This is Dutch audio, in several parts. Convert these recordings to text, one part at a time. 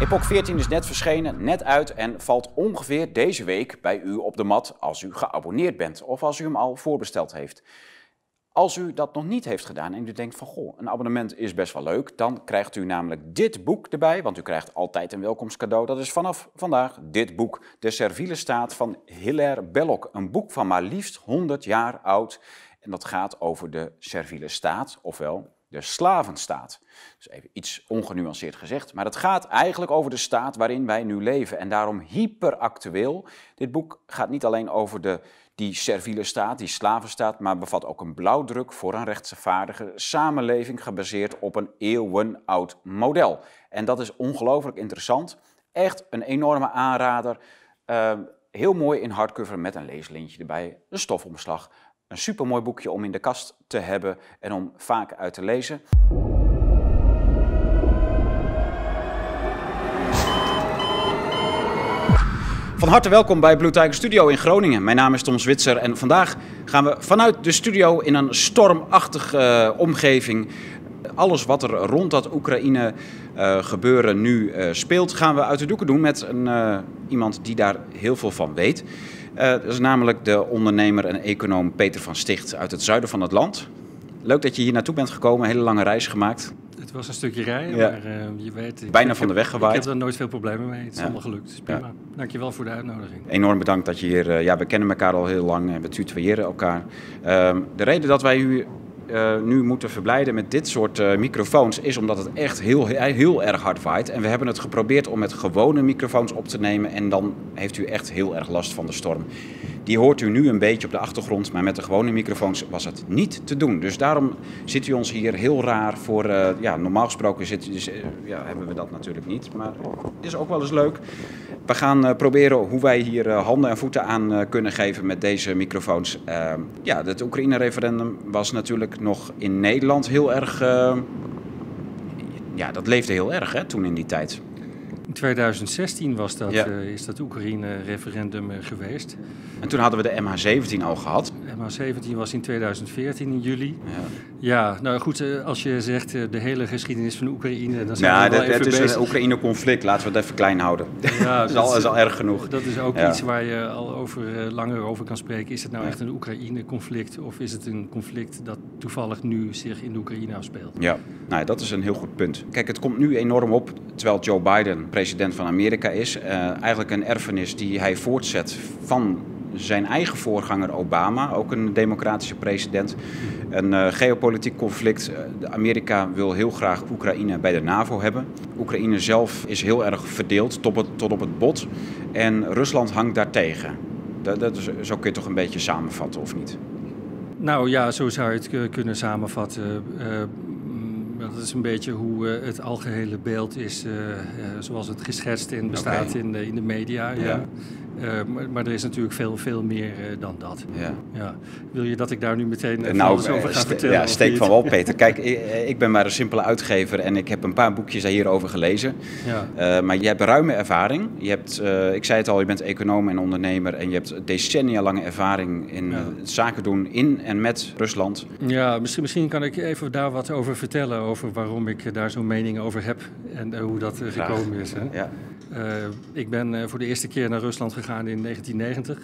Epoch 14 is net verschenen, net uit en valt ongeveer deze week bij u op de mat als u geabonneerd bent of als u hem al voorbesteld heeft. Als u dat nog niet heeft gedaan en u denkt van goh, een abonnement is best wel leuk, dan krijgt u namelijk dit boek erbij, want u krijgt altijd een welkomstcadeau. Dat is vanaf vandaag dit boek, De Serviele Staat van Hilaire Belloc. Een boek van maar liefst 100 jaar oud en dat gaat over de serviele staat, ofwel de slavenstaat. Dus even iets ongenuanceerd gezegd, maar het gaat eigenlijk over de staat waarin wij nu leven en daarom hyperactueel. Dit boek gaat niet alleen over de, die serviele staat, die slavenstaat, maar bevat ook een blauwdruk voor een rechtvaardige samenleving gebaseerd op een eeuwenoud model. En dat is ongelooflijk interessant. Echt een enorme aanrader. Uh, heel mooi in hardcover met een leeslintje erbij, een stofomslag. Een supermooi boekje om in de kast te hebben en om vaak uit te lezen. Van harte welkom bij Blue Tiger Studio in Groningen. Mijn naam is Tom Zwitser en vandaag gaan we vanuit de studio in een stormachtige uh, omgeving alles wat er rond dat Oekraïne uh, gebeuren nu uh, speelt, gaan we uit de doeken doen met een, iemand die daar heel veel van weet. Dat is namelijk de ondernemer en econoom Peter van Sticht uit het zuiden van het land. Leuk dat je hier naartoe bent gekomen, een hele lange reis gemaakt. Het was een stukje rijden, ja. maar je weet... Ik, Bijna ik van heb, de weg gewaaid. Ik heb er nooit veel problemen mee. Het is ja. allemaal gelukt. Is prima. Ja. Dankjewel voor de uitnodiging. Enorm bedankt dat je hier... ja, we kennen elkaar al heel lang en we tutoyeren elkaar. Uh, de reden dat wij u uh, nu moeten verblijden met dit soort uh, microfoons is omdat het echt heel, heel erg hard waait. En we hebben het geprobeerd om met gewone microfoons op te nemen en dan heeft u echt heel erg last van de storm. Die hoort u nu een beetje op de achtergrond, maar met de gewone microfoons was het niet te doen. Dus daarom zit u ons hier heel raar voor. Uh, ja, normaal gesproken zit, dus, ja, hebben we dat natuurlijk niet, maar het is ook wel eens leuk. We gaan proberen hoe wij hier handen en voeten aan kunnen geven met deze microfoons. ja, het Oekraïne-referendum was natuurlijk nog in Nederland heel erg. ja, dat leefde heel erg hè, toen in die tijd. In 2016 was dat, ja. is dat Oekraïne-referendum geweest. En toen hadden we de MH17 al gehad. MH17 was in 2014 in juli. Ja, ja nou goed, als je zegt de hele geschiedenis van Oekraïne, dan zijn ja, we wel dat, het is bezig. een Oekraïne-conflict, laten we het even klein houden. Ja, dat, is al, is al erg genoeg. Dat is ook ja. iets waar je al over, langer over kan spreken. Is het nou echt een Oekraïne-conflict of is het een conflict dat toevallig nu zich in de Oekraïne afspeelt? Ja, nou, dat is een heel goed punt. Kijk, het komt nu enorm op, terwijl Joe Biden president van Amerika is. Uh, eigenlijk een erfenis die hij voortzet van zijn eigen voorganger Obama, ook een democratische president. Een uh, geopolitiek conflict. Amerika wil heel graag Oekraïne bij de NAVO hebben. Oekraïne zelf is heel erg verdeeld tot, tot op het bot. En Rusland hangt daartegen. Dat, dat is, zo kun je toch een beetje samenvatten, of niet? Nou ja, zo zou je het kunnen samenvatten. Dat is een beetje hoe uh, het algehele beeld is, uh, uh, zoals het geschetst en bestaat okay. in, de, in de media. Ja. ja. Maar, maar, er is natuurlijk veel, veel meer dan dat. Ja. ja. Wil je dat ik daar nu meteen nou, alles over ga vertellen? Ja, steek van wal, Peter. Kijk, ik, ik, ben maar een simpele uitgever en ik heb een paar boekjes hierover gelezen. Ja. maar je hebt ruime ervaring. Je hebt, ik zei het al, je bent econoom en ondernemer en je hebt decennia lange ervaring in ja. zaken doen in en met Rusland. Ja, misschien, misschien kan ik even daar wat over vertellen over waarom ik daar zo'n mening over heb en hoe dat gekomen is. Hè? Ja. Ik ben voor de eerste keer naar Rusland gegaan in 1990.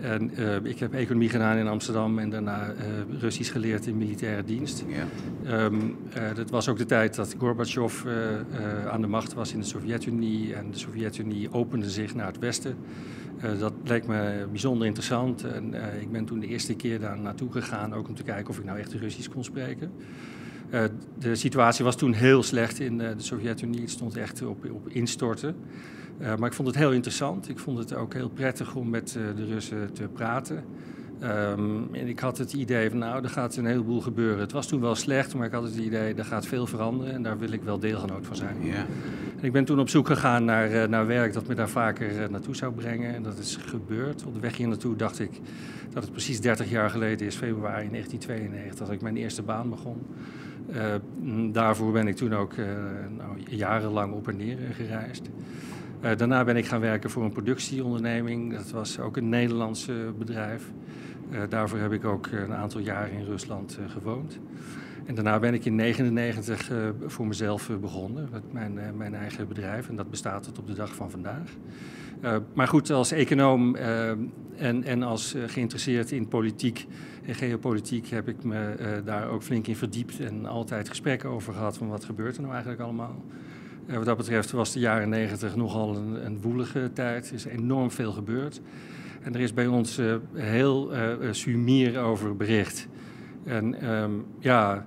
En ik heb economie gedaan in Amsterdam en daarna Russisch geleerd in militaire dienst. Ja. Um, dat was ook de tijd dat Gorbachev aan de macht was in de Sovjet-Unie en de Sovjet-Unie opende zich naar het westen. dat leek me bijzonder interessant en ik ben toen de eerste keer daar naartoe gegaan, ook om te kijken of ik nou echt Russisch kon spreken. De situatie was toen heel slecht in de Sovjet-Unie. Het stond echt op, op instorten. Uh, maar ik vond het heel interessant. Ik vond het ook heel prettig om met de Russen te praten. Um, en ik had het idee van, nou, er gaat een heleboel gebeuren. Het was toen wel slecht, maar ik had het idee, er gaat veel veranderen. En daar wil ik wel deelgenoot van zijn. Yeah. En ik ben toen op zoek gegaan naar, naar werk dat me daar vaker naartoe zou brengen. En dat is gebeurd. Op de weg hier naartoe dacht ik dat het precies 30 jaar geleden is, februari 1992, dat ik mijn eerste baan begon. Uh, daarvoor ben ik toen ook nou, jarenlang op en neer gereisd. Uh, daarna ben ik gaan werken voor een productieonderneming. Dat was ook een Nederlands bedrijf. daarvoor heb ik ook een aantal jaren in Rusland gewoond. En daarna ben ik in 1999 voor mezelf begonnen met mijn, mijn eigen bedrijf. En dat bestaat tot op de dag van vandaag. maar goed, als econoom en, en als geïnteresseerd in politiek en geopolitiek heb ik me daar ook flink in verdiept en altijd gesprekken over gehad van wat gebeurt er nou eigenlijk allemaal. Uh, wat dat betreft was de jaren negentig nogal een, een woelige tijd. Er is enorm veel gebeurd. En er is bij ons uh, heel uh, sumier over bericht. En um, ja,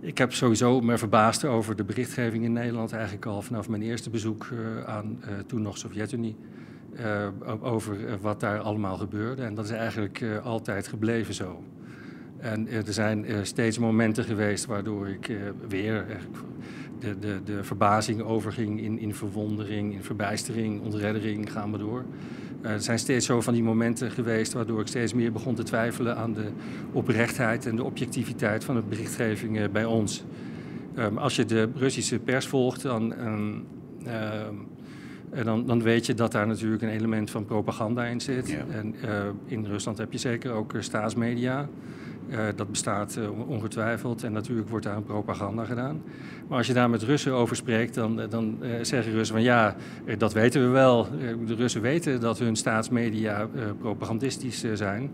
ik heb sowieso me verbaasd over de berichtgeving in Nederland. Eigenlijk al vanaf mijn eerste bezoek aan toen nog Sovjet-Unie. over wat daar allemaal gebeurde. En dat is eigenlijk altijd gebleven zo. En er zijn steeds momenten geweest waardoor ik weer de, de, de verbazing overging in, in verwondering, in verbijstering, ontreddering, gaan we door. Uh, er zijn steeds zo van die momenten geweest waardoor ik steeds meer begon te twijfelen aan de oprechtheid en de objectiviteit van de berichtgeving uh, bij ons. Um, als je de Russische pers volgt, dan, um, uh, dan, dan, weet je dat daar natuurlijk een element van propaganda in zit. Ja. En in Rusland heb je zeker ook staatsmedia. Uh, dat bestaat ongetwijfeld en natuurlijk wordt daar een propaganda gedaan. Maar als je daar met Russen over spreekt, dan, eh, dan uh, zeggen Russen van ja, dat weten we wel. de Russen weten dat hun staatsmedia propagandistisch zijn.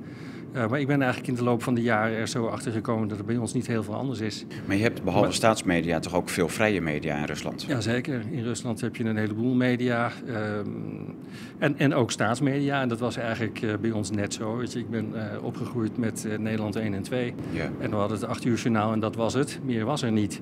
Uh, maar ik ben eigenlijk in de loop van de jaren er zo achter gekomen dat er bij ons niet heel veel anders is. Maar je hebt behalve staatsmedia toch ook veel vrije media in Rusland? Jazeker. In Rusland heb je een heleboel media. Um, en, en ook staatsmedia. En dat was eigenlijk uh, bij ons net zo. Weet je. Ik ben opgegroeid met Nederland 1 en 2. Yeah. En we hadden het 8 uur journaal en dat was het. Meer was er niet.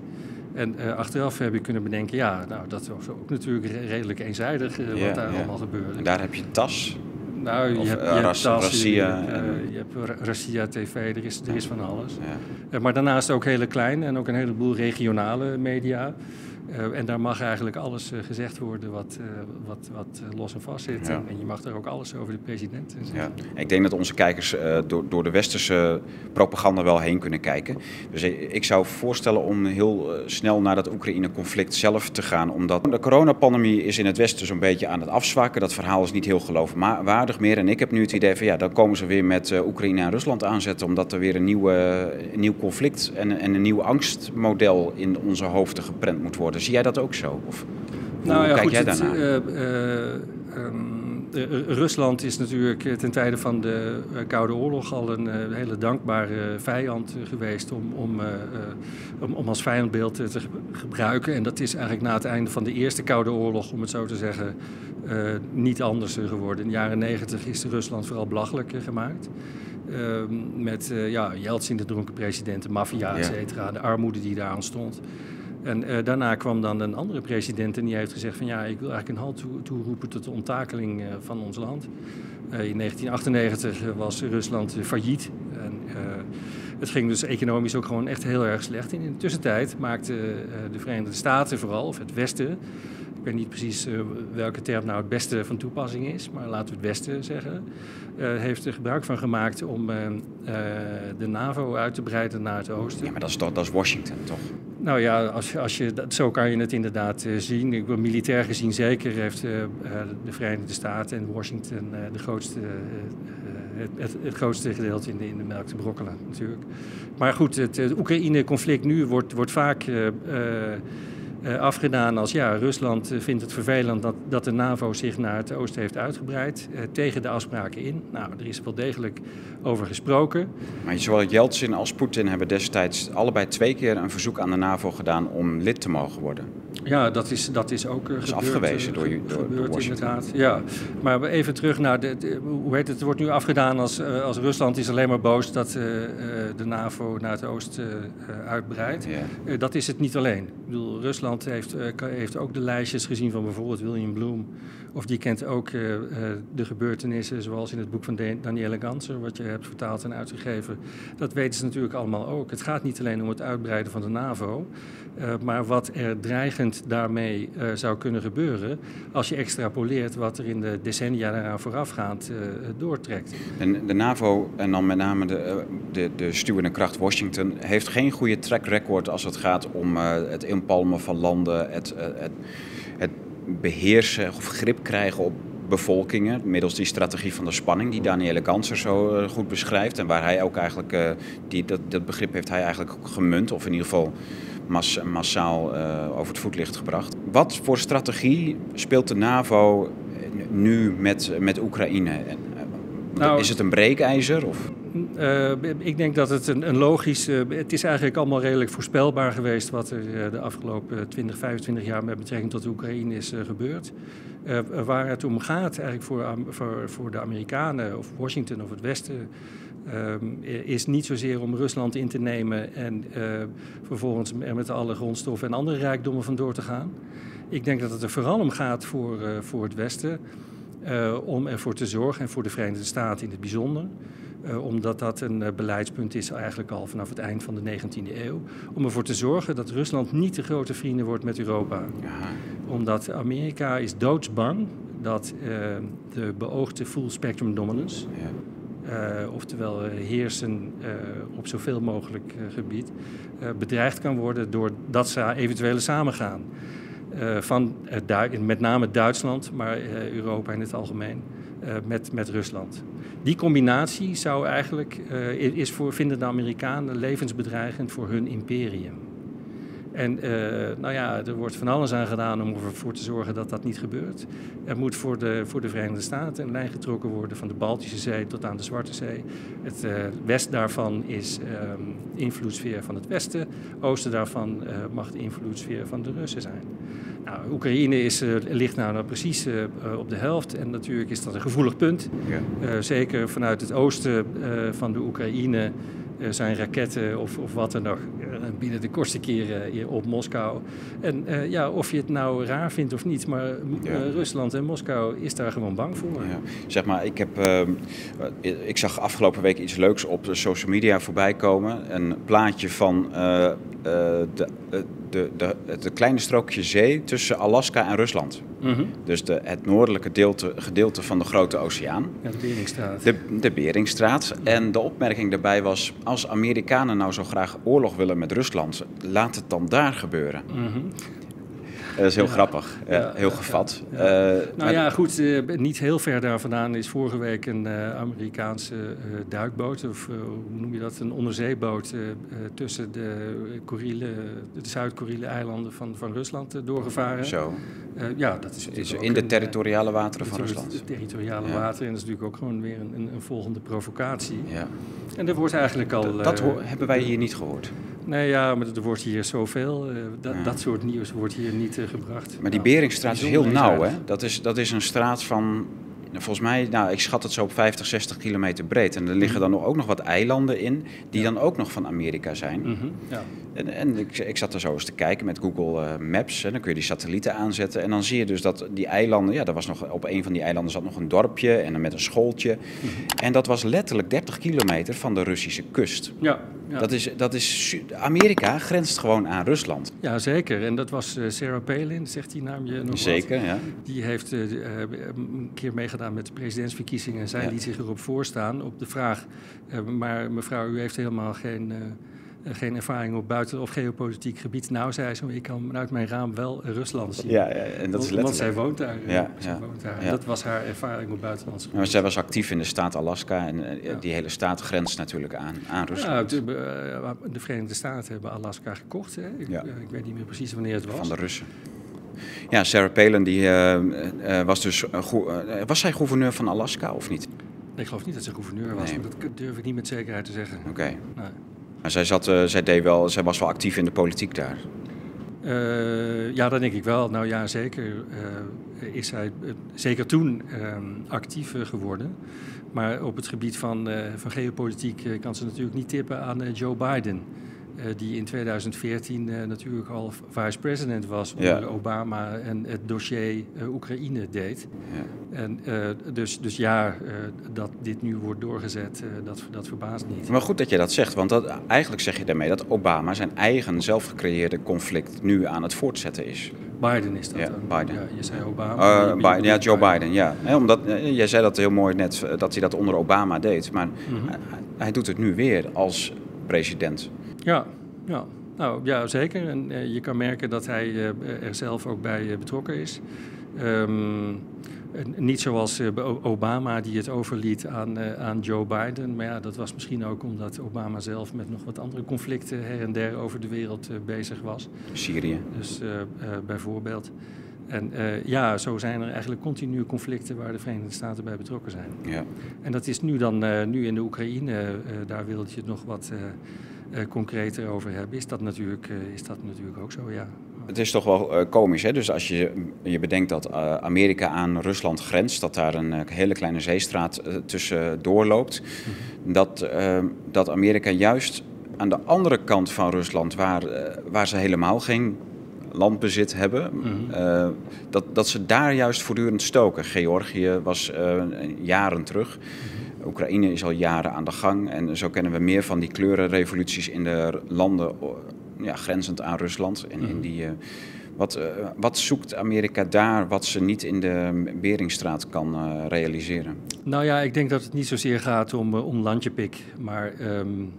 En uh, achteraf heb ik kunnen bedenken, ja, nou, dat was ook natuurlijk redelijk eenzijdig uh, yeah, wat daar yeah. allemaal gebeurde. Daar heb je TAS, nou, je of, hebt, je hebt Rassia. je, je hebt Rassia TV, er is, er is van alles. Ja. Maar daarnaast ook hele kleine en ook een heleboel regionale media. Uh, en daar mag eigenlijk alles uh, gezegd worden wat, uh, wat, wat los en vast zit. Ja. En, en, je mag er ook alles over de president zeggen. Ja. Ik denk dat onze kijkers door, door de westerse propaganda wel heen kunnen kijken. Dus ik zou voorstellen om heel snel naar dat Oekraïne-conflict zelf te gaan. Omdat de coronapandemie is in het westen zo'n beetje aan het afzwakken. Dat verhaal is niet heel geloofwaardig meer. En ik heb nu het idee van ja, dan komen ze weer met Oekraïne en Rusland aanzetten. Omdat er weer een, nieuwe, een nieuw conflict en, en een nieuw angstmodel in onze hoofden geprent moet worden. Zie jij dat ook zo? Of hoe nou, ja, kijk goed, jij daarnaar? Uh, uh, um, Rusland is natuurlijk ten tijde van de Koude Oorlog al een hele dankbare vijand geweest om, om, om, om, als vijandbeeld te gebruiken. En dat is eigenlijk na het einde van de Eerste Koude Oorlog, om het zo te zeggen, niet anders geworden. In de jaren negentig is Rusland vooral belachelijk gemaakt. Uh, met ja, Yeltsin, de dronken president, de maffia, et cetera, de armoede die daar aan stond. En uh, daarna kwam dan een andere president en die heeft gezegd van ja, ik wil eigenlijk een halt toe, toeroepen tot de onttakeling uh, van ons land. Uh, in 1998 was Rusland failliet. En, het ging dus economisch ook gewoon echt heel erg slecht. En in de tussentijd maakten de Verenigde Staten vooral, of het Westen, ik weet niet precies welke term nou het beste van toepassing is, maar laten we het Westen zeggen, heeft er gebruik van gemaakt om de NAVO uit te breiden naar het oosten. Ja, maar dat is, dat is Washington, toch? Nou ja, als, als je, zo kan je het inderdaad uh, zien. Ik, militair gezien zeker heeft uh, de Verenigde Staten en Washington de grootste, het, het, het, grootste gedeelte in de, in de melk te brokkelen natuurlijk. Maar goed, het, Oekraïne-conflict nu wordt, wordt vaak afgedaan als ja, Rusland vindt het vervelend dat, dat de NAVO zich naar het oosten heeft uitgebreid, uh, tegen de afspraken in. Nou, er is wel degelijk over gesproken. Maar zowel Yeltsin als Poetin hebben destijds allebei twee keer een verzoek aan de NAVO gedaan om lid te mogen worden. Ja, dat is, dat is ook dat is gebeurd, afgewezen door, door, door Washington. Inderdaad. Ja, maar even terug naar de, de, hoe heet het? Het wordt nu afgedaan als, als Rusland is alleen maar boos dat de NAVO naar het oosten uitbreidt. Yeah. dat is het niet alleen. Ik bedoel, Rusland heeft, heeft ook de lijstjes gezien van bijvoorbeeld William Bloom. Of die kent ook de gebeurtenissen zoals in het boek van Danielle Ganser, wat je hebt vertaald en uitgegeven. Dat weten ze natuurlijk allemaal ook. Het gaat niet alleen om het uitbreiden van de NAVO, maar wat er dreigend daarmee zou kunnen gebeuren als je extrapoleert wat er in de decennia daaraan voorafgaand doortrekt. En de NAVO en dan met name de, de, de stuwende kracht Washington heeft geen goede track record als het gaat om het inpalmen van landen het, het, het beheersen of grip krijgen op bevolkingen, middels die strategie van de spanning die Danielle Kanser zo goed beschrijft. En waar hij ook eigenlijk, die, dat, dat begrip heeft hij eigenlijk gemunt, of in ieder geval massaal over het voetlicht gebracht. Wat voor strategie speelt de NAVO nu met, met Oekraïne? Nou, is het een breekijzer? Of? Uh, ik denk dat het een, een logisch. Uh, het is eigenlijk allemaal redelijk voorspelbaar geweest wat er uh, de afgelopen 20, 25 jaar met betrekking tot Oekraïne is gebeurd. waar het om gaat eigenlijk voor, voor, voor de Amerikanen of Washington of het Westen. Is niet zozeer om Rusland in te nemen en vervolgens er met alle grondstoffen en andere rijkdommen vandoor te gaan. Ik denk dat het er vooral om gaat voor, voor het Westen uh, om ervoor te zorgen, en voor de Verenigde Staten in het bijzonder, omdat dat een beleidspunt is eigenlijk al vanaf het eind van de 19e eeuw, om ervoor te zorgen dat Rusland niet de grote vrienden wordt met Europa. Ja. Omdat Amerika is doodsbang dat de beoogde full spectrum dominance, ja. Oftewel heersen op zoveel mogelijk gebied, bedreigd kan worden doordat ze eventuele samengaan. Uh, van uh, met name Duitsland, maar uh, Europa in het algemeen, met, met Rusland. Die combinatie zou eigenlijk, is voor, vinden de Amerikanen levensbedreigend voor hun imperium. En nou ja, er wordt van alles aan gedaan om ervoor te zorgen dat dat niet gebeurt. Er moet voor de, voor de Verenigde Staten een lijn getrokken worden van de Baltische Zee tot aan de Zwarte Zee. Het west daarvan is um, invloedssfeer van het westen. Oosten daarvan mag de invloedssfeer van de Russen zijn. Nou, Oekraïne is, uh, ligt nou, nou precies uh, op de helft en natuurlijk is dat een gevoelig punt. Ja. Uh, zeker vanuit het oosten van de Oekraïne zijn raketten of, of wat dan ook binnen de kortste keren op Moskou. En ja, of je het nou raar vindt of niet, maar Rusland en Moskou is daar gewoon bang voor. Ja. Zeg maar, ik, heb, ehm, ik zag afgelopen week iets leuks op de social media voorbij komen. Een plaatje van de, de, de, het kleine strookje zee tussen Alaska en Rusland. Mhm. Dus de, het noordelijke deelte, gedeelte van de grote oceaan. Ja, de Beringstraat. De, de Beringstraat. En de opmerking daarbij was, als Amerikanen nou zo graag oorlog willen met Rusland, laat het dan daar gebeuren. Mm dat is heel grappig, ja, heel gevat. Uh, nou ja, goed, uh, niet heel ver daar vandaan is vorige week een uh, Amerikaanse duikboot, of hoe noem je dat, een onderzeeboot tussen de, Kuriele, de Zuid-Koreale eilanden van, van Rusland doorgevaren. Zo. ja, dat is, is in de territoriale wateren van Rusland. De territoriale wateren, en dat is natuurlijk ook gewoon weer een, een, een volgende provocatie. Ja. En dat wordt eigenlijk al... dat hebben wij hier niet gehoord. Nee, ja, maar er wordt hier zoveel. Uh, dat, dat soort nieuws wordt hier niet uh, gebracht. Maar die Beringstraat is heel nauw, hè? Dat is, dat is een straat van volgens mij, nou, ik schat het zo op 50, 60 kilometer breed. En er liggen dan ook nog wat eilanden in, die dan ook nog van Amerika zijn. Mm -hmm. ja. En, en ik, ik, zat er zo eens te kijken met Google uh, Maps. En dan kun je die satellieten aanzetten. En dan zie je dus dat die eilanden, ja, er was nog, op een van die eilanden zat nog een dorpje en dan met een schooltje. Mm -hmm. En dat was letterlijk 30 kilometer van de Russische kust. Ja, ja. Dat is, dat is, Amerika grenst gewoon aan Rusland. Ja, zeker. En dat was uh, Sarah Palin, zegt die naam je nog Zeker, ja. Die heeft uh, een keer meegedaan met de presidentsverkiezingen. En zij ja. liet zich erop voorstaan op de vraag... Uh, maar mevrouw, u heeft helemaal geen, uh, geen ervaring op buiten- of geopolitiek gebied. Nou, zei ze, ik kan vanuit mijn raam wel Rusland zien. Ja, ja en dat is letterlijk... Want zij woont daar. Ja, zij woont daar. En dat was haar ervaring op buitenlandse gebied. Maar zij was actief in de staat Alaska en die hele staat grenst natuurlijk aan, aan Rusland. Ja, de, de Verenigde Staten hebben Alaska gekocht. Hè? Ik, ik weet niet meer precies wanneer het was. Van de Russen. Ja, Sarah Palin die, uh, uh, was dus. Uh, was zij gouverneur van Alaska of niet? Nee, ik geloof niet dat ze gouverneur was, nee. maar dat durf ik niet met zekerheid te zeggen. Oké. Okay. Nee. Maar zij, zat, zij, deed wel, zij was wel actief in de politiek daar. ja, dat denk ik wel. Nou ja, zeker is zij zeker toen ehm, actief geworden. Maar op het gebied van, van geopolitiek kan ze natuurlijk niet tippen aan Joe Biden. Uh, die in 2014 uh, natuurlijk al vice-president was onder ja. Obama en het dossier uh, Oekraïne deed. Ja. En, dus, dus ja, dat dit nu wordt doorgezet, dat, dat verbaast niet. Maar goed dat je dat zegt, want dat, eigenlijk zeg je daarmee dat Obama zijn eigen zelfgecreëerde conflict nu aan het voortzetten is. Biden is dat ja, dan? Biden. Ja, je zei Obama. Biden, ja, Joe Biden, ja. omdat, jij zei dat heel mooi net, dat hij dat onder Obama deed. Maar hij, hij doet het nu weer als president. Ja, ja. Nou, ja, zeker. En uh, je kan merken dat hij uh, er zelf ook bij uh, betrokken is. Um, niet zoals Obama die het overliet aan, aan Joe Biden. Maar ja, dat was misschien ook omdat Obama zelf met nog wat andere conflicten her en der over de wereld bezig was. Syrië. Dus bijvoorbeeld. En ja, zo zijn er eigenlijk continue conflicten waar de Verenigde Staten bij betrokken zijn. Ja. En dat is nu dan, nu in de Oekraïne, daar wilde je het nog wat concreter over hebben. Is dat, natuurlijk, is dat natuurlijk ook zo, ja. Het is toch wel uh, komisch, hè? Dus als je je bedenkt dat Amerika aan Rusland grenst, dat daar een hele kleine zeestraat tussen doorloopt, mm dat, dat Amerika juist aan de andere kant van Rusland, waar, waar ze helemaal geen landbezit hebben, mm dat, dat ze daar juist voortdurend stoken. Georgië was jaren terug. Mhm. Oekraïne is al jaren aan de gang en zo kennen we meer van die kleurenrevoluties in de landen ja, grenzend aan Rusland. En in mhm. die, uh, wat, uh, wat zoekt Amerika daar wat ze niet in de Beringstraat kan uh, realiseren? Nou ja, ik denk dat het niet zozeer gaat om, om landjepik, maar um,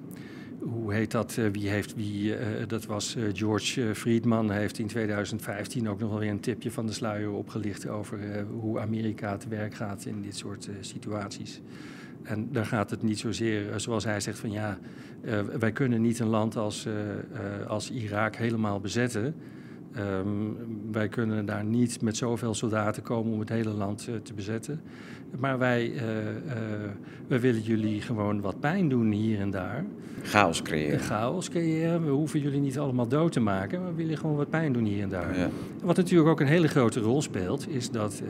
hoe heet dat? wie heeft wie? dat was George Friedman. heeft in 2015 ook nog wel weer een tipje van de sluier opgelicht over hoe Amerika te werk gaat in dit soort situaties. En daar gaat het niet zozeer, eh, zoals hij zegt, van ja, uh, wij kunnen niet een land als, uh, uh, als Irak helemaal bezetten. Um, wij kunnen daar niet met zoveel soldaten komen om het hele land te bezetten. Maar wij, wij willen jullie gewoon wat pijn doen hier en daar. Chaos creëren. chaos creëren. We hoeven jullie niet allemaal dood te maken, maar we willen gewoon wat pijn doen hier en daar. Ja. Wat natuurlijk ook een hele grote rol speelt, is dat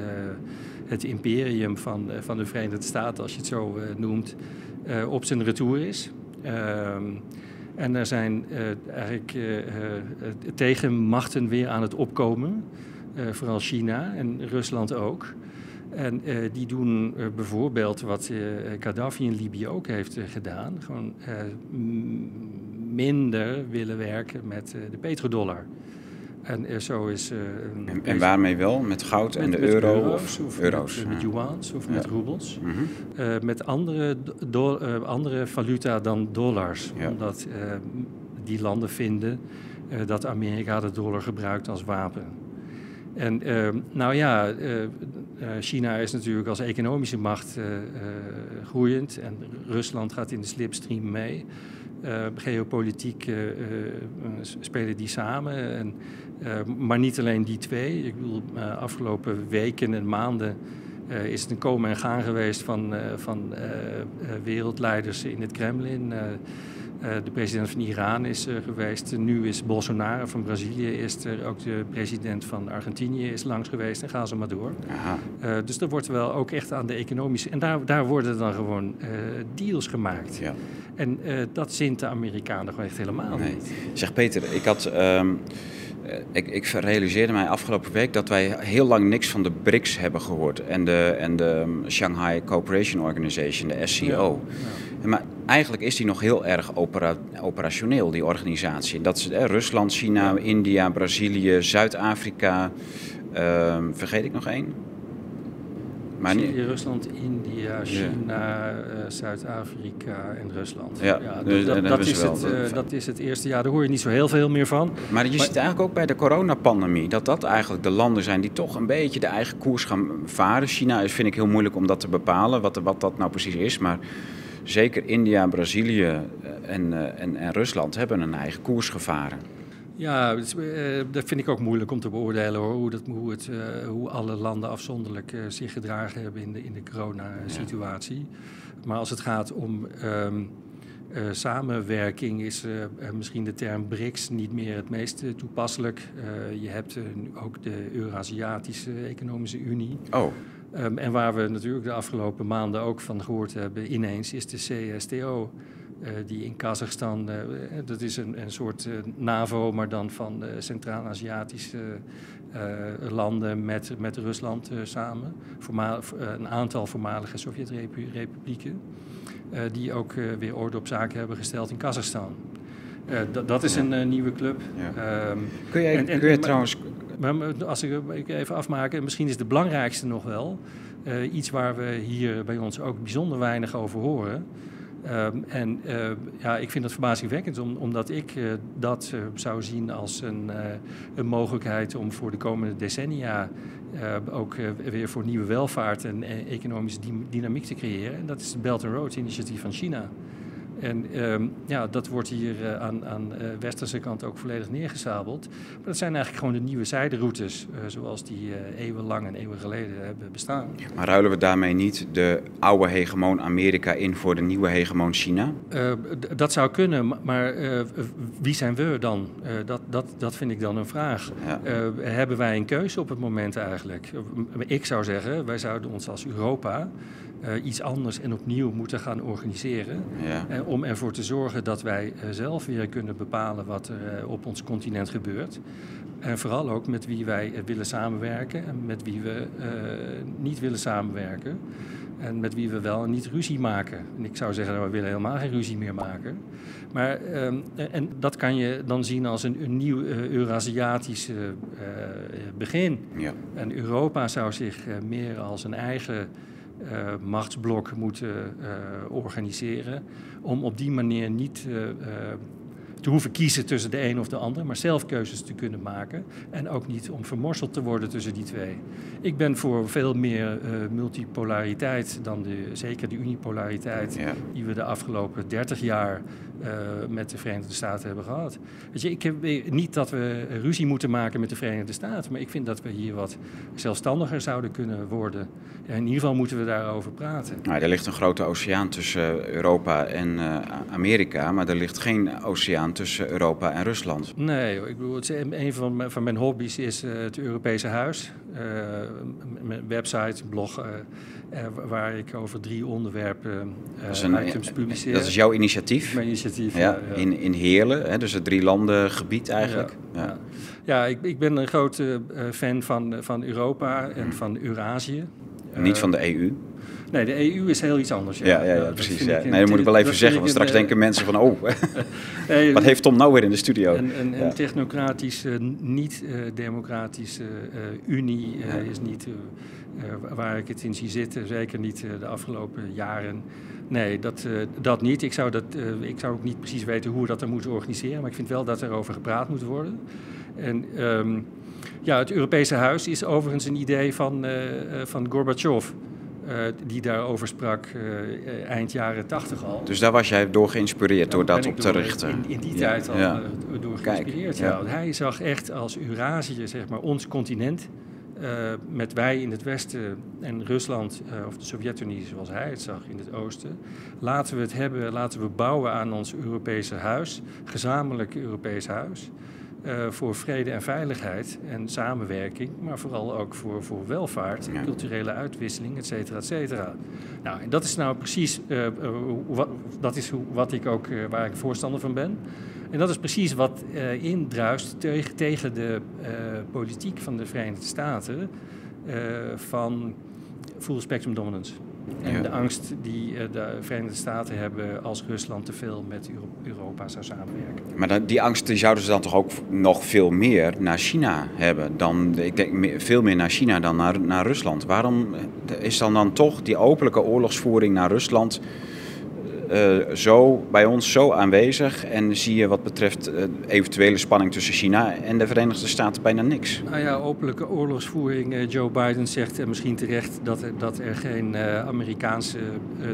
het imperium van, eh, van de Verenigde Staten, als je het zo eh, noemt, eh, op zijn retour is. Ehm, en er zijn eigenlijk tegenmachten weer aan het opkomen, vooral China en Rusland ook. En die doen bijvoorbeeld wat Gaddafi in Libië ook heeft gedaan, gewoon minder willen werken met de petrodollar. En zo is... Uh, en, en, waarmee wel? Met goud en de euro? Euro's, of, euro's, met, met yuans of met roebels. Mm -hmm. met andere, do, uh, andere valuta dan dollars. Ja. Omdat die landen vinden dat Amerika de dollar gebruikt als wapen. En nou ja, China is natuurlijk als economische macht groeiend en Rusland gaat in de slipstream mee. geopolitiek spelen die samen. En maar niet alleen die twee. Ik bedoel, uh, afgelopen weken en maanden uh, is het een komen en gaan geweest van, van wereldleiders in het Kremlin. de president van Iran is er geweest. Nu is Bolsonaro van Brazilië is er. Ook de president van Argentinië is langs geweest. En gaan ze maar door. dus er wordt wel ook echt aan de economische... En daar, daar worden dan gewoon deals gemaakt. Ja. En dat zint de Amerikanen gewoon echt helemaal nee. niet. Zeg Peter, ik had... Um eh, ik, ik, realiseerde mij afgelopen week dat wij heel lang niks van de BRICS hebben gehoord. En de, en de um, Shanghai Cooperation Organization, de SCO. Ja, Maar eigenlijk is die nog heel erg opera, operationeel, die organisatie. Dat is eh, Rusland, China, India, Brazilië, Zuid-Afrika. Uh, vergeet ik nog één? Syrië, Rusland, India, China, uh, Zuid-Afrika en Rusland. Ja, ja dus, dat, dat, is het, uh, dat is het eerste jaar. Daar hoor je niet zo heel veel meer van. Maar je ziet eigenlijk ook bij de coronapandemie... dat dat eigenlijk de landen zijn die toch een beetje de eigen koers gaan varen. China is, vind ik heel moeilijk om dat te bepalen, wat, wat dat nou precies is. Maar zeker India, Brazilië eh, en, en, en Rusland hebben een eigen koers gevaren. Ja, dat, uh, dat, vind ik ook moeilijk om te beoordelen hoor, hoe, dat, hoe, het, uh, hoe alle landen afzonderlijk uh, zich gedragen hebben in de, in de coronasituatie. Maar als het gaat om um, samenwerking, is misschien de term BRICS niet meer het meest toepasselijk. je hebt ook de Eurasiatische Economische Unie. Oh. Um, en waar we natuurlijk de afgelopen maanden ook van gehoord hebben, ineens is de CSTO. Uh, die in Kazachstan, uh, dat is een, een soort NAVO, maar dan van Centraal-Aziatische landen met, met Rusland samen. Voormaal, een aantal voormalige Sovjet-republieken, die ook weer orde op zaken hebben gesteld in Kazachstan. dat is een nieuwe club. Ja. Um, kun jij, en, en, kun je trouwens... Maar, als ik, ik even afmaken, misschien is de belangrijkste nog wel iets waar we hier bij ons ook bijzonder weinig over horen. Ehm, en ja, ik vind dat verbazingwekkend, omdat ik dat zou zien als een, een mogelijkheid om voor de komende decennia ook weer voor nieuwe welvaart en economische dynamiek te creëren. En dat is het Belt and Road initiatief van China. En um, ja, dat wordt hier uh, aan, aan uh, westerse kant ook volledig neergezabeld. Maar dat zijn eigenlijk gewoon de nieuwe zijderoutes, uh, zoals die eeuwenlang en eeuwen geleden hebben bestaan. Maar ruilen we daarmee niet de oude hegemoon Amerika in voor de nieuwe hegemoon China? dat zou kunnen, maar wie zijn we dan? dat, dat, dat vind ik dan een vraag. Ja. hebben wij een keuze op het moment eigenlijk? Ik zou zeggen, wij zouden ons als Europa uh, iets anders en opnieuw moeten gaan organiseren. Ja. Uh, om ervoor te zorgen dat wij uh, zelf weer kunnen bepalen wat er op ons continent gebeurt. En vooral ook met wie wij willen samenwerken en met wie we niet willen samenwerken. En met wie we wel en niet ruzie maken. En ik zou zeggen, we willen helemaal geen ruzie meer maken. Maar, ehm, en dat kan je dan zien als een, een nieuw Eurasiatisch begin. Ja. En Europa zou zich meer als een eigen uh, machtsblok moeten uh, organiseren. Om op die manier niet uh, te hoeven kiezen tussen de een of de ander, maar zelf keuzes te kunnen maken. En ook niet om vermorseld te worden tussen die twee. Ik ben voor veel meer multipolariteit dan de, zeker de unipolariteit die we de afgelopen 30 jaar uh, met de Verenigde Staten hebben gehad. Weet je, ik heb niet dat we ruzie moeten maken met de Verenigde Staten, maar ik vind dat we hier wat zelfstandiger zouden kunnen worden. En in ieder geval moeten we daarover praten. Nou, er ligt een grote oceaan tussen Europa en uh, Amerika, maar er ligt geen oceaan tussen Europa en Rusland. Nee, ik bedoel, het een van mijn, van mijn hobby's is uh, het Europese Huis. mijn website, blog uh, waar ik over drie onderwerpen uh, items publiceer. Dat is jouw initiatief? Mijn initiatief, ja. ja. In, in Heerlen, hè, dus het drie landen gebied eigenlijk. Ja, ja. ja ik, ik, ben een grote fan van, van Europa en van Eurasië. Niet van de EU? Nee, de EU is heel iets anders. Ja, ja, ja, precies. Ja. Nee, dat moet ik wel even zeggen, want straks denken mensen van... oh, wat heeft Tom nou weer in de studio? Een, een, een technocratische, niet-democratische unie is niet uh, waar ik het in zie zitten. Zeker niet uh, de afgelopen jaren. Nee, dat, uh, dat niet. Ik zou, dat, ik zou ook niet precies weten hoe we dat dan moeten organiseren. Maar ik vind wel dat er over gepraat moet worden. En um, ja, het Europese Huis is overigens een idee van, van Gorbachev. Uh, die daarover sprak uh, eind jaren tachtig al. Dus daar was jij door geïnspireerd door dat op te richten? In, in die ja. tijd al ja. door geïnspireerd. Kijk, ja. Hij zag echt als Eurasië, zeg maar, ons continent. Uh, met wij in het westen en Rusland, uh, of de Sovjet-Unie zoals hij het zag in het oosten. Laten we het hebben, laten we bouwen aan ons Europese huis, gezamenlijk Europees huis. Uh, voor vrede en veiligheid en samenwerking, maar vooral ook voor, voor welvaart, ja. culturele uitwisseling, et cetera, et cetera. Nou, en dat is nou precies wat, dat is wat ik ook, waar ik voorstander van ben. En dat is precies wat indruist tegen, tegen de politiek van de Verenigde Staten van full spectrum dominance. En ja. de angst die de Verenigde Staten hebben als Rusland te veel met Europa zou samenwerken. Maar die angst die zouden ze dan toch ook nog veel meer naar China hebben? Dan, ik denk veel meer naar China dan naar, naar Rusland. Waarom is dan dan toch die openlijke oorlogsvoering naar Rusland uh, zo, bij ons zo aanwezig en zie je wat betreft uh, eventuele spanning tussen China en de Verenigde Staten bijna niks. Nou ja, openlijke oorlogsvoering. Uh, Joe Biden zegt misschien terecht dat er, dat er geen Amerikaanse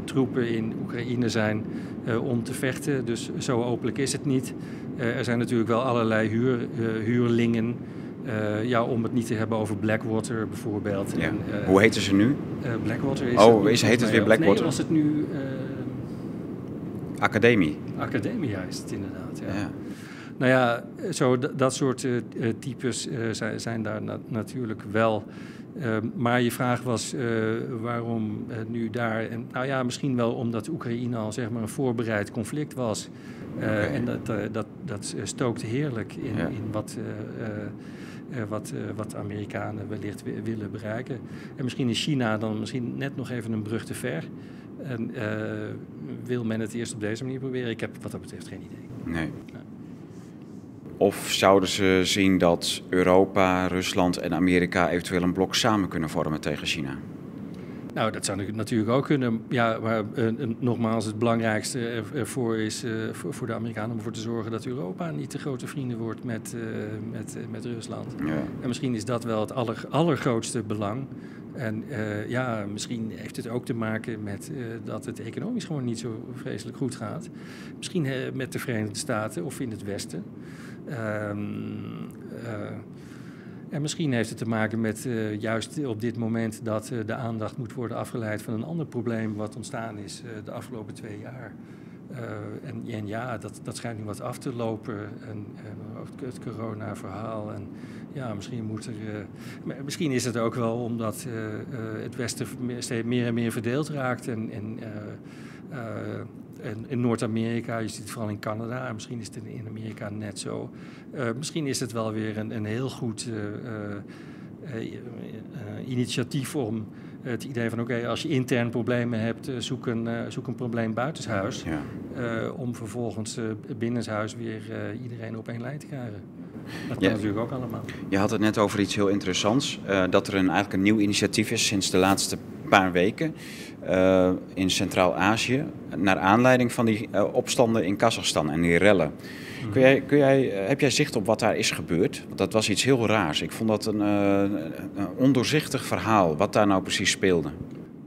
troepen in Oekraïne zijn om te vechten. Dus zo openlijk is het niet. er zijn natuurlijk wel allerlei huur, huurlingen. Uh, ja, om het niet te hebben over Blackwater bijvoorbeeld. Ja. En, uh, Hoe heten ze nu? Uh, Blackwater is. Oh, is, heet het weer Blackwater? Nee, was het nu Academie. Academie is het inderdaad, ja. ja. Nou ja, zo dat soort uh, types uh, zijn, zijn, daar na natuurlijk wel. Uh, maar je vraag was waarom nu daar. En, nou ja, misschien wel omdat Oekraïne al zeg maar een voorbereid conflict was. Okay. En dat, dat, dat stookte heerlijk in, ja. in wat. wat, wat de Amerikanen wellicht willen bereiken. En misschien is China dan misschien net nog even een brug te ver. En uh, wil men het eerst op deze manier proberen? Ik heb wat dat betreft geen idee. Nee. Of zouden ze zien dat Europa, Rusland en Amerika eventueel een blok samen kunnen vormen tegen China? Nou, dat zou natuurlijk ook kunnen. Ja, maar uh, nogmaals, het belangrijkste ervoor is uh, voor, de Amerikanen om ervoor te zorgen dat Europa niet te grote vrienden wordt met, uh, met, met Rusland. Ja. En misschien is dat wel het aller, allergrootste belang. En ja, misschien heeft het ook te maken met dat het economisch gewoon niet zo vreselijk goed gaat. Misschien met de Verenigde Staten of in het Westen. Um, en misschien heeft het te maken met uh, juist op dit moment dat uh, de aandacht moet worden afgeleid van een ander probleem wat ontstaan is uh, de afgelopen twee jaar. En, en, ja, dat, dat schijnt nu wat af te lopen. En, het corona-verhaal. En ja, misschien moet er. misschien is het ook wel omdat het Westen steeds meer en meer verdeeld raakt. En in Noord-Amerika, je ziet het vooral in Canada, en misschien is het in Amerika net zo. Uh, misschien is het wel weer een, een heel goed uh, uh, initiatief om het idee van oké, okay, als je intern problemen hebt, zoek een, zoek een probleem buitenshuis. Ja. om vervolgens binnenshuis weer iedereen op één lijn te krijgen. Dat kan natuurlijk ook allemaal. Je had het net over iets heel interessants. dat er een, eigenlijk een nieuw initiatief is sinds de laatste paar weken uh, in Centraal-Azië. Naar aanleiding van die uh, opstanden in Kazachstan en die rellen. Kun jij, kun jij, uh, heb jij zicht op wat daar is gebeurd? Dat was iets heel raars. Ik vond dat een, een ondoorzichtig verhaal, wat daar nou precies speelde.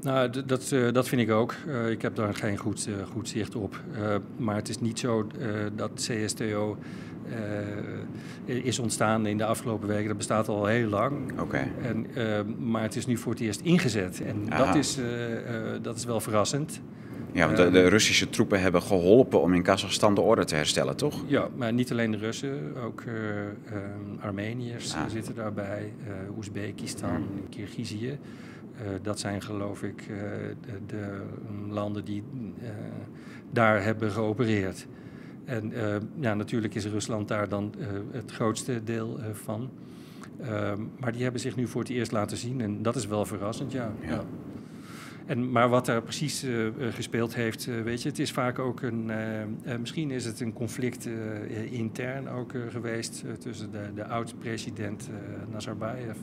Nou, dat, dat vind ik ook. ik heb daar geen goed, goed zicht op. maar het is niet zo dat CSTO uh, is ontstaan in de afgelopen weken. Dat bestaat al heel lang. Oké. En, uh, maar het is nu voor het eerst ingezet. En dat is, uh, dat is wel verrassend. Ja, want de, de, Russische troepen hebben geholpen om in Kazachstan de orde te herstellen, toch? Ja, maar niet alleen de Russen, ook Armeniërs ah. zitten daarbij, Oezbekistan, hmm. Kirgizië. dat zijn geloof ik de, de landen die daar hebben geopereerd. En uh, ja, natuurlijk is Rusland daar dan uh, het grootste deel uh, van. Ehm, maar die hebben zich nu voor het eerst laten zien en dat is wel verrassend, ja. ja. En, maar wat daar precies gespeeld heeft, weet je, het is vaak ook een. misschien is het een conflict intern ook geweest tussen de, de oud-president Nazarbayev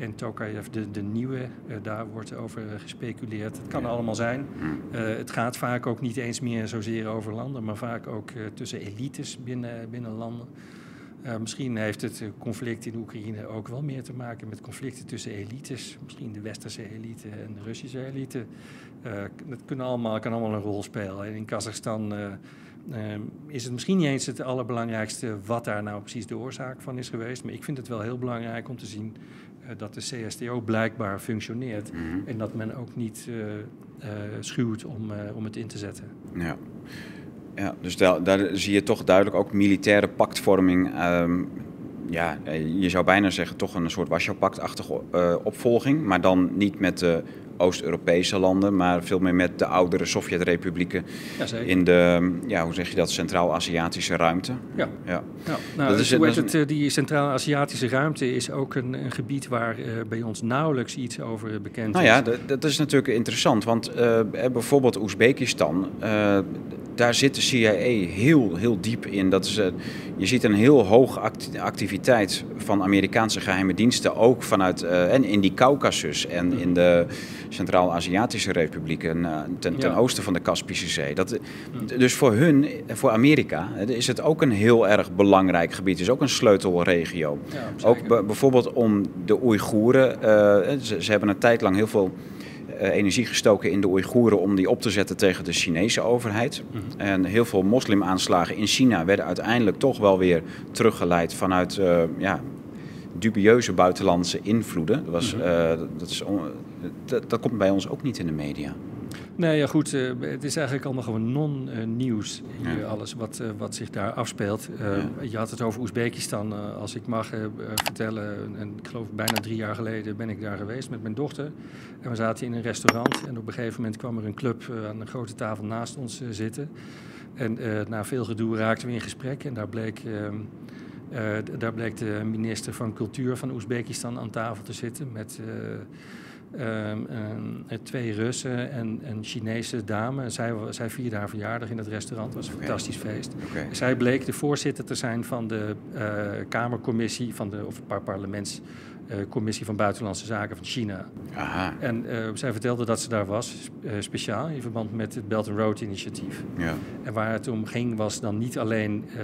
en Tokayev, de, de nieuwe, uh, daar wordt over gespeculeerd. Het kan allemaal zijn. Uh, het gaat vaak ook niet eens meer zozeer over landen, maar vaak ook uh, tussen elites binnen, binnen landen. misschien heeft het conflict in Oekraïne ook wel meer te maken met conflicten tussen elites. Misschien de westerse elite en de Russische elite. dat kunnen allemaal, kan allemaal een rol spelen. En in Kazachstan is het misschien niet eens het allerbelangrijkste wat daar nou precies de oorzaak van is geweest. Maar ik vind het wel heel belangrijk om te zien eh, dat de CSTO blijkbaar functioneert mhm. en dat men ook niet uh, schuwt om, om het in te zetten. Ja, ja dus daar, daar zie je toch duidelijk ook militaire pactvorming. Um, ja, je zou bijna zeggen toch een soort Warschau-pactachtige opvolging, maar dan niet met de Oost-Europese landen, maar veel meer met de oudere Sovjet-republieken in de, ja, hoe zeg je dat, Centraal-Aziatische ruimte. Ja. ja. ja. Nou, dat is, hoe het, eh, die Centraal-Aziatische ruimte is ook een, een gebied waar uh, bij ons nauwelijks iets over bekend nou is. Nou ja, dat, dat, is natuurlijk interessant, want uh, bijvoorbeeld Oezbekistan, uh, daar zit de CIA heel, heel diep in. Dat is, je ziet een heel hoge activiteit van Amerikaanse geheime diensten, ook vanuit en in die Caucasus en in de Centraal-Aziatische republieken uh, ten, ten oosten van de Kaspische Zee. Dat, dus voor hun, voor Amerika, is het ook een heel erg belangrijk gebied. Het is ook een sleutelregio. ook bijvoorbeeld om de Oeigoeren. Uh, ze, ze, hebben een tijd lang heel veel uh, energie gestoken in de Oeigoeren om die op te zetten tegen de Chinese overheid. Mm -hmm. En heel veel moslimaanslagen in China werden uiteindelijk toch wel weer teruggeleid vanuit uh, ja, dubieuze buitenlandse invloeden. Dat, was, uh, dat, is dat, dat, komt bij ons ook niet in de media. Nee, ja goed. Uh, het is eigenlijk allemaal gewoon non-nieuws. Ja. Alles wat, uh, wat zich daar afspeelt. Ja. Je had het over Oezbekistan. als ik mag vertellen. En ik geloof bijna drie jaar geleden ben ik daar geweest met mijn dochter. En we zaten in een restaurant. En op een gegeven moment kwam er een club aan een grote tafel naast ons zitten. En na veel gedoe raakten we in gesprek. En daar bleek ehm, daar bleek de minister van Cultuur van Oezbekistan aan tafel te zitten met uh, twee Russen en een Chinese dame. Zij, zij vierde haar verjaardag in het restaurant. Het was een fantastisch feest. Okay. Zij bleek de voorzitter te zijn van de uh, Kamercommissie van de, of parlements Commissie van Buitenlandse Zaken van China. Aha. En zij vertelde dat ze daar was, speciaal in verband met het Belt and Road initiatief. Ja. En waar het om ging was dan niet alleen uh,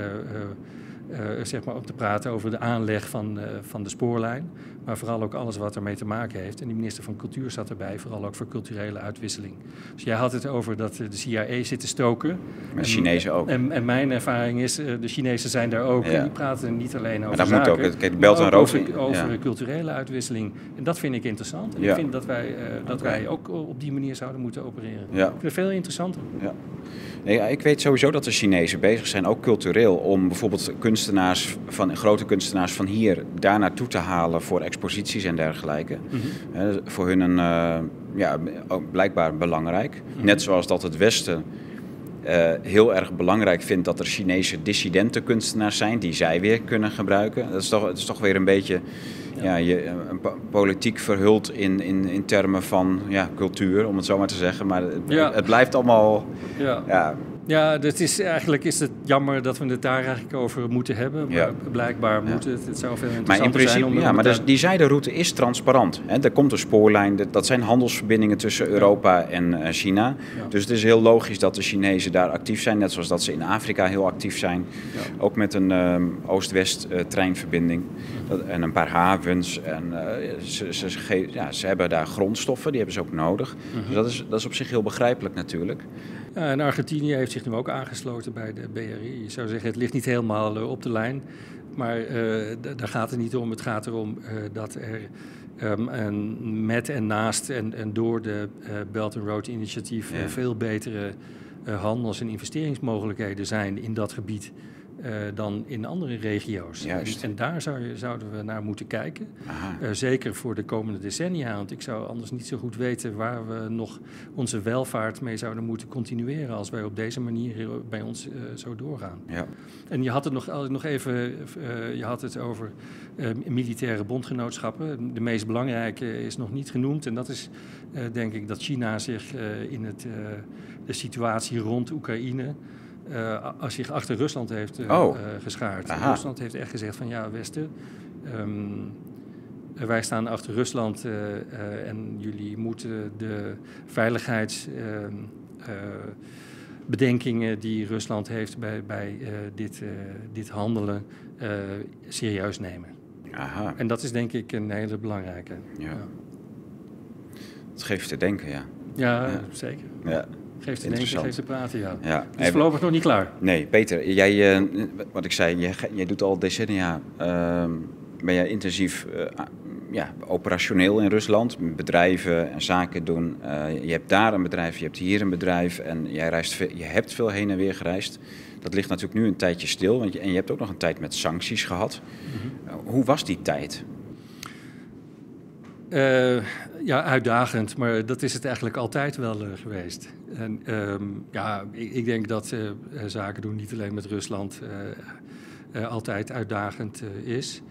zeg maar om te praten over de aanleg van, uh, van de spoorlijn. Maar vooral ook alles wat ermee te maken heeft. En de minister van Cultuur zat erbij, vooral ook voor culturele uitwisseling. Dus jij had het over dat de CIA zit te stoken. Maar de Chinezen ook. En, en, mijn ervaring is, de Chinezen zijn daar ook. En die praten niet alleen over maar dat zaken, moet ook, kijk, Belt en over, over culturele uitwisseling. En dat vind ik interessant. En ik vind dat wij, dat wij ook op die manier zouden moeten opereren. Ik vind het veel interessanter. Ja. Nee, ik weet sowieso dat de Chinezen bezig zijn, ook cultureel, om bijvoorbeeld kunstenaars van, grote kunstenaars van hier daar naartoe te halen voor exposities en dergelijke. Mm voor hun een, uh, ja, blijkbaar belangrijk. Mhm. Net zoals dat het Westen uh, heel erg belangrijk vindt dat er Chinese dissidente kunstenaars zijn die zij weer kunnen gebruiken. Dat is toch, dat is toch weer een beetje ja. je, een politiek verhuld in, in, in termen van ja, cultuur, om het zo maar te zeggen. Maar het, het blijft allemaal. Ja. Ja dat is, eigenlijk is het jammer dat we het daar eigenlijk over moeten hebben. Maar blijkbaar moet het, het zou veel interessanter maar in principe, zijn. Om ja, maar dus, die zijderoute is transparant. Hè. Er komt een spoorlijn, dat zijn handelsverbindingen tussen Europa en uh, China. Dus het is heel logisch dat de Chinezen daar actief zijn. Net zoals dat ze in Afrika heel actief zijn. Ook met een um, Oost-West uh, treinverbinding. Dat, en een paar havens. En, uh, ze, ze, ja, ze hebben daar grondstoffen, die hebben ze ook nodig. Mhm. Dus dat is, dat is op zich heel begrijpelijk natuurlijk. Ja, en Argentinië heeft zich nu ook aangesloten bij de BRI. Je zou zeggen, het ligt niet helemaal uh, op de lijn. Maar uh, daar gaat het niet om. Het gaat erom dat er um, en met en naast en, en door de Belt and Road initiatief ja. veel betere handels- en investeringsmogelijkheden zijn in dat gebied. Uh, dan in andere regio's. En, en, daar zou je, zouden we naar moeten kijken. Uh, zeker voor de komende decennia. Want ik zou anders niet zo goed weten waar we nog onze welvaart mee zouden moeten continueren. als wij op deze manier bij ons uh, zo doorgaan. Ja. En je had het nog, nog even je had het over militaire bondgenootschappen. De meest belangrijke is nog niet genoemd. En dat is denk ik dat China zich in het, de situatie rond Oekraïne als zich achter Rusland heeft uh, oh. uh, geschaard. Rusland heeft echt gezegd van ja, Westen, um, wij staan achter Rusland en jullie moeten de veiligheidsbedenkingen ehm, die Rusland heeft bij, bij dit, dit handelen serieus nemen. Aha. En dat is denk ik een hele belangrijke. Ja. ja. Dat geeft te denken, ja. Ja, ja. zeker. Ja. Geeft te denken, geeft te praten, ja. ja. Het is voorlopig nog niet klaar. Nee, Peter, jij, uh, wat ik zei, jij, jij doet al decennia, uh, ben jij intensief uh, ja, operationeel in Rusland, bedrijven en zaken doen. Uh, je hebt daar een bedrijf, je hebt hier een bedrijf en jij reist veel, je hebt veel heen en weer gereisd. Dat ligt natuurlijk nu een tijdje stil, want je, en je hebt ook nog een tijd met sancties gehad. Mm -hmm. hoe was die tijd? Uh, ja, uitdagend, maar dat is het eigenlijk altijd wel uh, geweest. En um, ja, ik, ik, denk dat uh, zaken doen niet alleen met Rusland altijd uitdagend is.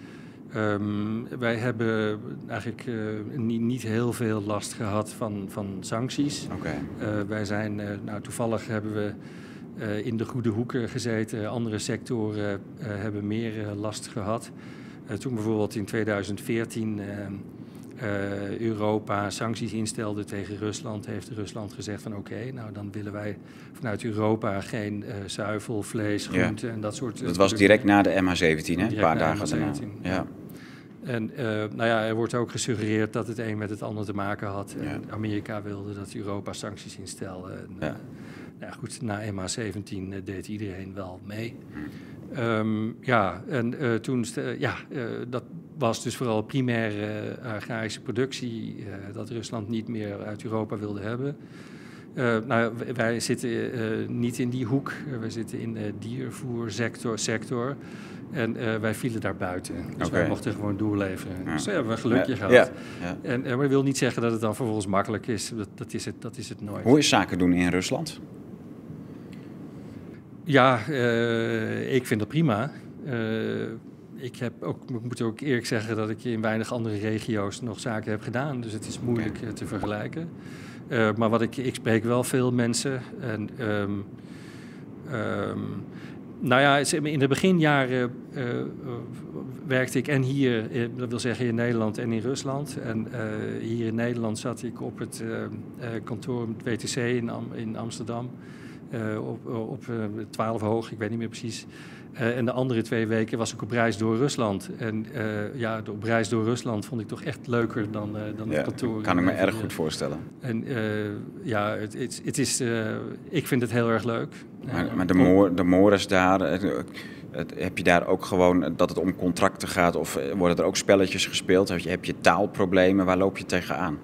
Um, wij hebben eigenlijk niet, niet, heel veel last gehad van, van sancties. Okay. wij zijn, nou toevallig hebben we in de goede hoeken gezeten. Andere sectoren hebben meer last gehad. toen bijvoorbeeld in 2014 uh, Europa sancties instelde tegen Rusland, heeft Rusland gezegd van oké, nou dan willen wij vanuit Europa geen uh, zuivel, vlees, groenten en dat soort Dat was direct na de MH17, hè? Een paar dagen daarna. Ja. En uh, nou ja, er wordt ook gesuggereerd dat het een met het ander te maken had. En Amerika wilde dat Europa sancties instelde. En, ja. Nou ja, goed, na MH17 deed iedereen wel mee. Hm. Um, ja, en toen, ja, dat was dus vooral primaire uh, agrarische productie, dat Rusland niet meer uit Europa wilde hebben. nou, wij zitten niet in die hoek, wij zitten in de diervoersector. Sector, en wij vielen daar buiten. Dus okay. wij mochten gewoon doorleveren. Ja. Dus hebben we gelukje ja. gehad. Ja. En, maar dat wil niet zeggen dat het dan vervolgens makkelijk is. Dat, dat, is, het, dat is het nooit. Hoe is zaken doen in Rusland? Ja, ik vind dat prima. Ik, heb ook, ik moet ook eerlijk zeggen dat ik in weinig andere regio's nog zaken heb gedaan. Dus het is moeilijk okay. Eh, te vergelijken. Uh, maar wat ik, ik spreek wel veel mensen. En um, um, nou ja, in de beginjaren werkte ik en hier, dat wil zeggen in Nederland en in Rusland. En hier in Nederland zat ik op het kantoor WTC in, in Amsterdam. op, op 12 hoog, ik weet niet meer precies. Uh, en de andere twee weken was ik op reis door Rusland. En uh, ja, op reis door Rusland vond ik toch echt leuker dan, uh, dan ja, het kantoor. kan ik me erg goed voorstellen. En ja, het, het, het is, ik vind het heel erg leuk. Maar, maar de, moor, de daar, heb je daar ook gewoon dat het om contracten gaat? Of worden er ook spelletjes gespeeld? Heb je, heb je taalproblemen? Waar loop je tegenaan?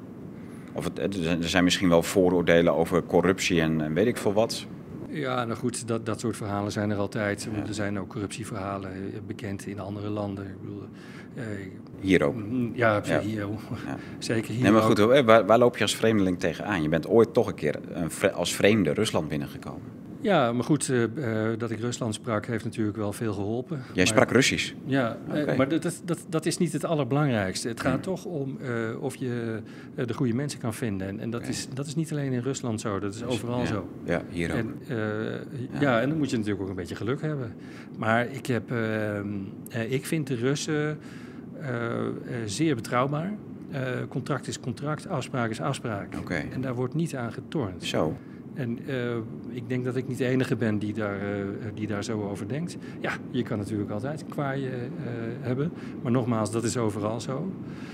Of het, er zijn misschien wel vooroordelen over corruptie en, en weet ik veel wat. Ja, nou goed, dat, dat soort verhalen zijn er altijd. Er zijn ook corruptieverhalen eh, bekend in andere landen. Ik bedoel, uh, hier ook? Mm, ja, ja. hier ook. Ja. Zeker hier nee, maar goed, waar, waar, loop je als vreemdeling tegenaan? Je bent ooit toch een keer een, als vreemde Rusland binnengekomen. Ja, maar goed, uh, dat ik Rusland sprak heeft natuurlijk wel veel geholpen. Jij sprak Russisch? Ja, okay. maar dat, dat, dat is niet het allerbelangrijkste. Het gaat toch om uh, of je de goede mensen kan vinden. En, en dat, is, dat is niet alleen in Rusland zo, dat is overal ja. zo. Ja, hier ook. En, ja. ja. en dan moet je natuurlijk ook een beetje geluk hebben. Maar ik, heb, ik vind de Russen zeer betrouwbaar. contract is contract, afspraak is afspraak. Okay. En daar wordt niet aan getornd. Zo. En uh, ik denk dat ik niet de enige ben die daar, uh, die daar zo over denkt. Ja, je kan natuurlijk altijd kwaaien uh, hebben. Maar nogmaals, dat is overal zo.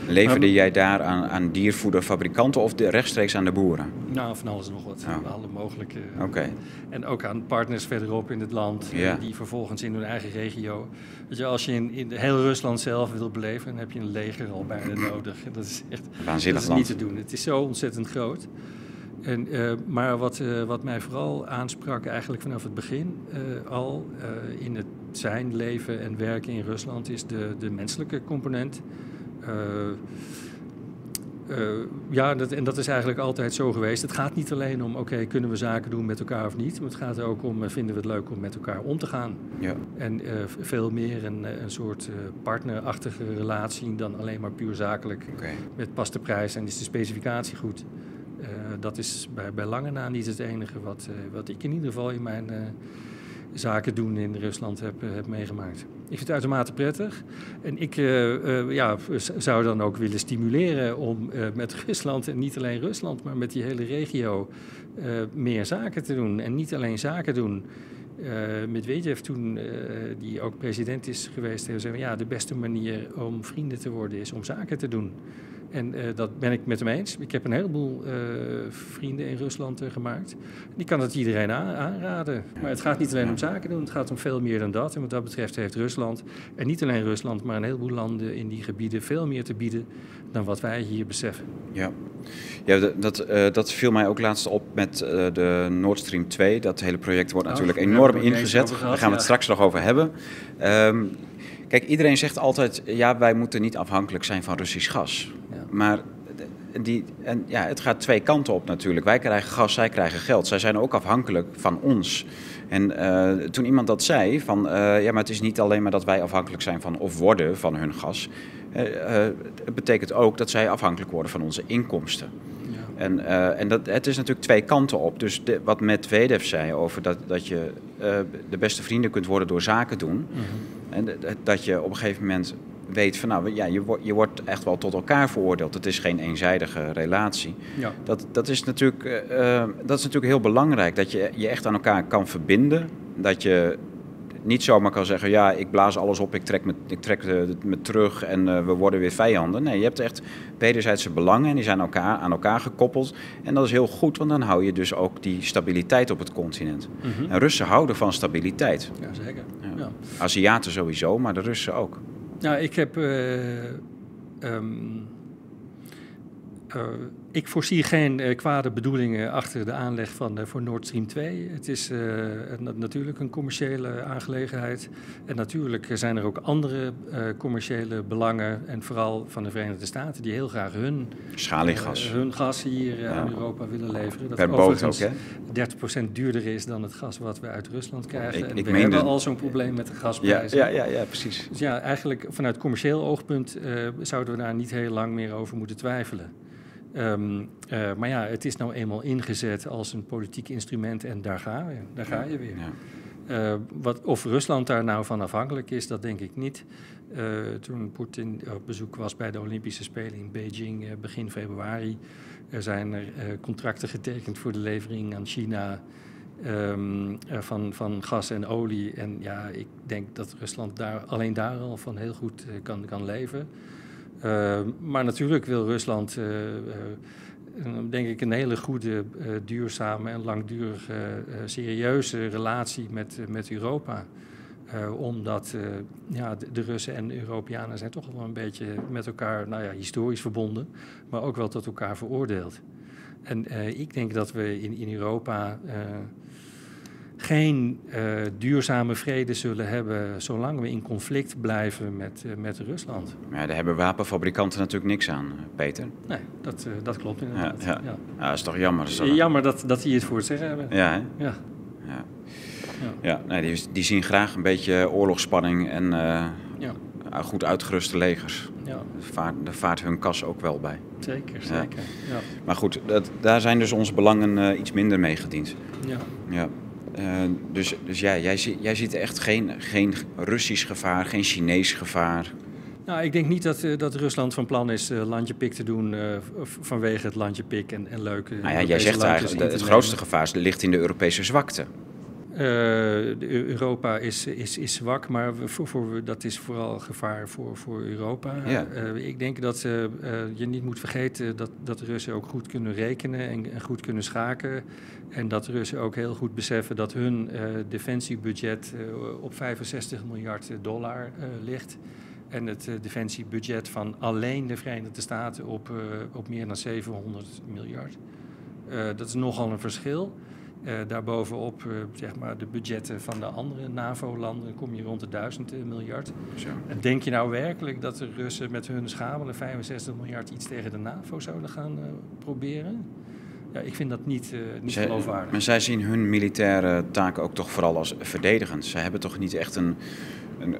Leverde maar, jij daar aan, aan diervoederfabrikanten of de, rechtstreeks aan de boeren? Nou, van alles en nog wat. Oh. Alle mogelijke. Oké. Okay. En ook aan partners verderop in het land. Die vervolgens in hun eigen regio. Weet je, als je in, in heel Rusland zelf wil beleven, dan heb je een leger al bijna nodig. Dat is echt dat is niet te doen. Het is zo ontzettend groot. En, uh, maar wat, uh, wat mij vooral aansprak eigenlijk vanaf het begin uh, al in het zijn, leven en werken in Rusland is de, de menselijke component. ja, dat, en dat is eigenlijk altijd zo geweest. Het gaat niet alleen om, oké, okay, kunnen we zaken doen met elkaar of niet. Maar het gaat ook om, vinden we het leuk om met elkaar om te gaan. Ja. En veel meer een, een soort partnerachtige relatie dan alleen maar puur zakelijk. Okay. Met pas de prijs en is de specificatie goed. Uh, dat is bij, bij lange na niet het enige wat, uh, wat ik in ieder geval in mijn uh, zaken doen in Rusland heb, heb meegemaakt. Ik vind het uitermate prettig. En ik ja, zou dan ook willen stimuleren om met Rusland, en niet alleen Rusland, maar met die hele regio, meer zaken te doen. En niet alleen zaken doen. Uh, Medvedev toen, die ook president is geweest, heeft gezegd... ja, de beste manier om vrienden te worden is om zaken te doen. En uh, dat ben ik met hem eens. Ik heb een heleboel uh, vrienden in Rusland uh, gemaakt. Die kan het iedereen aan, aanraden. Maar het gaat niet alleen om zaken doen, het gaat om veel meer dan dat. En wat dat betreft heeft Rusland, en niet alleen Rusland, maar een heleboel landen in die gebieden veel meer te bieden dan wat wij hier beseffen. Ja, ja dat, dat viel mij ook laatst op met de Nord Stream 2. Dat hele project wordt natuurlijk enorm ingezet. Gehad, Daar gaan we het ja. straks nog over hebben. Um, Kijk, iedereen zegt altijd, ja, wij moeten niet afhankelijk zijn van Russisch gas. Ja. Maar die, en ja, het gaat twee kanten op natuurlijk. Wij krijgen gas, zij krijgen geld. Zij zijn ook afhankelijk van ons. En uh, toen iemand dat zei, van uh, ja, maar het is niet alleen maar dat wij afhankelijk zijn van of worden van hun gas. Uh, het betekent ook dat zij afhankelijk worden van onze inkomsten. En, en dat, het is natuurlijk twee kanten op. Dus de, wat Medvedev zei over dat, dat je de beste vrienden kunt worden door zaken doen. -hmm. En dat je op een gegeven moment weet van nou ja, je, wordt, je wordt echt wel tot elkaar veroordeeld. Het is geen eenzijdige relatie. Ja. Dat, dat, is natuurlijk, uh, dat is natuurlijk heel belangrijk. Dat je je echt aan elkaar kan verbinden. Dat je niet zomaar kan zeggen, ja, ik blaas alles op, ik trek me, ik trek me terug en uh, we worden weer vijanden. Nee, je hebt echt wederzijdse belangen en die zijn elkaar, aan elkaar gekoppeld. En dat is heel goed, want dan hou je dus ook die stabiliteit op het continent. Mm -hmm. En Russen houden van stabiliteit. Ja, zeker. Ja. Ja. Aziaten sowieso, maar de Russen ook. Nou, ik heb... Uh, um, uh, ik voorzie geen uh, kwade bedoelingen achter de aanleg van uh, voor Nord Stream 2. Het is uh, natuurlijk een commerciële aangelegenheid. En natuurlijk zijn er ook andere commerciële belangen. En vooral van de Verenigde Staten, die heel graag hun, Schaliegas. hun gas hier ja. aan Europa willen leveren. Dat per boot ook, hè? 30% duurder is dan het gas wat we uit Rusland krijgen. Ik, en ik we hebben al zo'n probleem met de gasprijzen. Ja, ja, ja, ja, precies. Dus ja, eigenlijk vanuit commercieel oogpunt zouden we daar niet heel lang meer over moeten twijfelen. Um, uh, maar ja, het is nou eenmaal ingezet als een politiek instrument en daar ga je, daar ga je weer. Ja. wat, of Rusland daar nou van afhankelijk is, dat denk ik niet. toen Poetin op bezoek was bij de Olympische Spelen in Beijing begin februari, er zijn er contracten getekend voor de levering aan China Ehm, eh, van, van gas en olie. En ja, ik denk dat Rusland daar, alleen daar al van heel goed kan, kan leven. Ehm, maar natuurlijk wil Rusland, uh, denk ik, een hele goede, duurzame en langdurige, serieuze relatie met, met Europa. omdat ja, de, de, Russen en de Europeanen zijn toch wel een beetje met elkaar nou ja, historisch verbonden, maar ook wel tot elkaar veroordeeld. En ik denk dat we in, in Europa geen uh, duurzame vrede zullen hebben zolang we in conflict blijven met, uh, met Rusland. Ja, daar hebben wapenfabrikanten natuurlijk niks aan, Peter. Nee, dat, uh, dat klopt inderdaad. Ja, ja. ja. is toch jammer. Dat is Jammer dat, dat die het voor het zeggen hebben. Ja, hè? Ja. ja. ja. nee, die, die zien graag een beetje oorlogsspanning en goed uitgeruste legers. Ja. Daar vaart, daar vaart hun kas ook wel bij. Zeker, zeker. Ja. Maar goed, dat, daar zijn dus onze belangen iets minder mee gediend. Ja. ja. Uh, dus dus ja, jij, jij ziet echt geen, geen Russisch gevaar, geen Chinees gevaar. Nou, ik denk niet dat, uh, dat Rusland van plan is uh, landje pik te doen vanwege het landje pik en, en leuke. Nou ja, jij zegt eigenlijk het grootste gevaar ligt in de Europese zwakte. Europa is, is, is zwak, maar voor, voor, dat is vooral gevaar voor, voor Europa. Ja. ik denk dat je niet moet vergeten dat, dat de Russen ook goed kunnen rekenen en, en goed kunnen schaken. En dat de Russen ook heel goed beseffen dat hun defensiebudget op 65 miljard dollar ligt. En het defensiebudget van alleen de Verenigde Staten op, op meer dan 700 miljard. dat is nogal een verschil. Daarbovenop zeg maar de budgetten van de andere NAVO-landen kom je rond de 1000 miljard. Zo. En denk je nou werkelijk dat de Russen met hun schamele 65 miljard iets tegen de NAVO zouden gaan proberen? Ja, ik vind dat niet, uh, niet zij, geloofwaardig. Maar zij zien hun militaire taken ook toch vooral als verdedigend. Ze hebben toch niet echt een, een,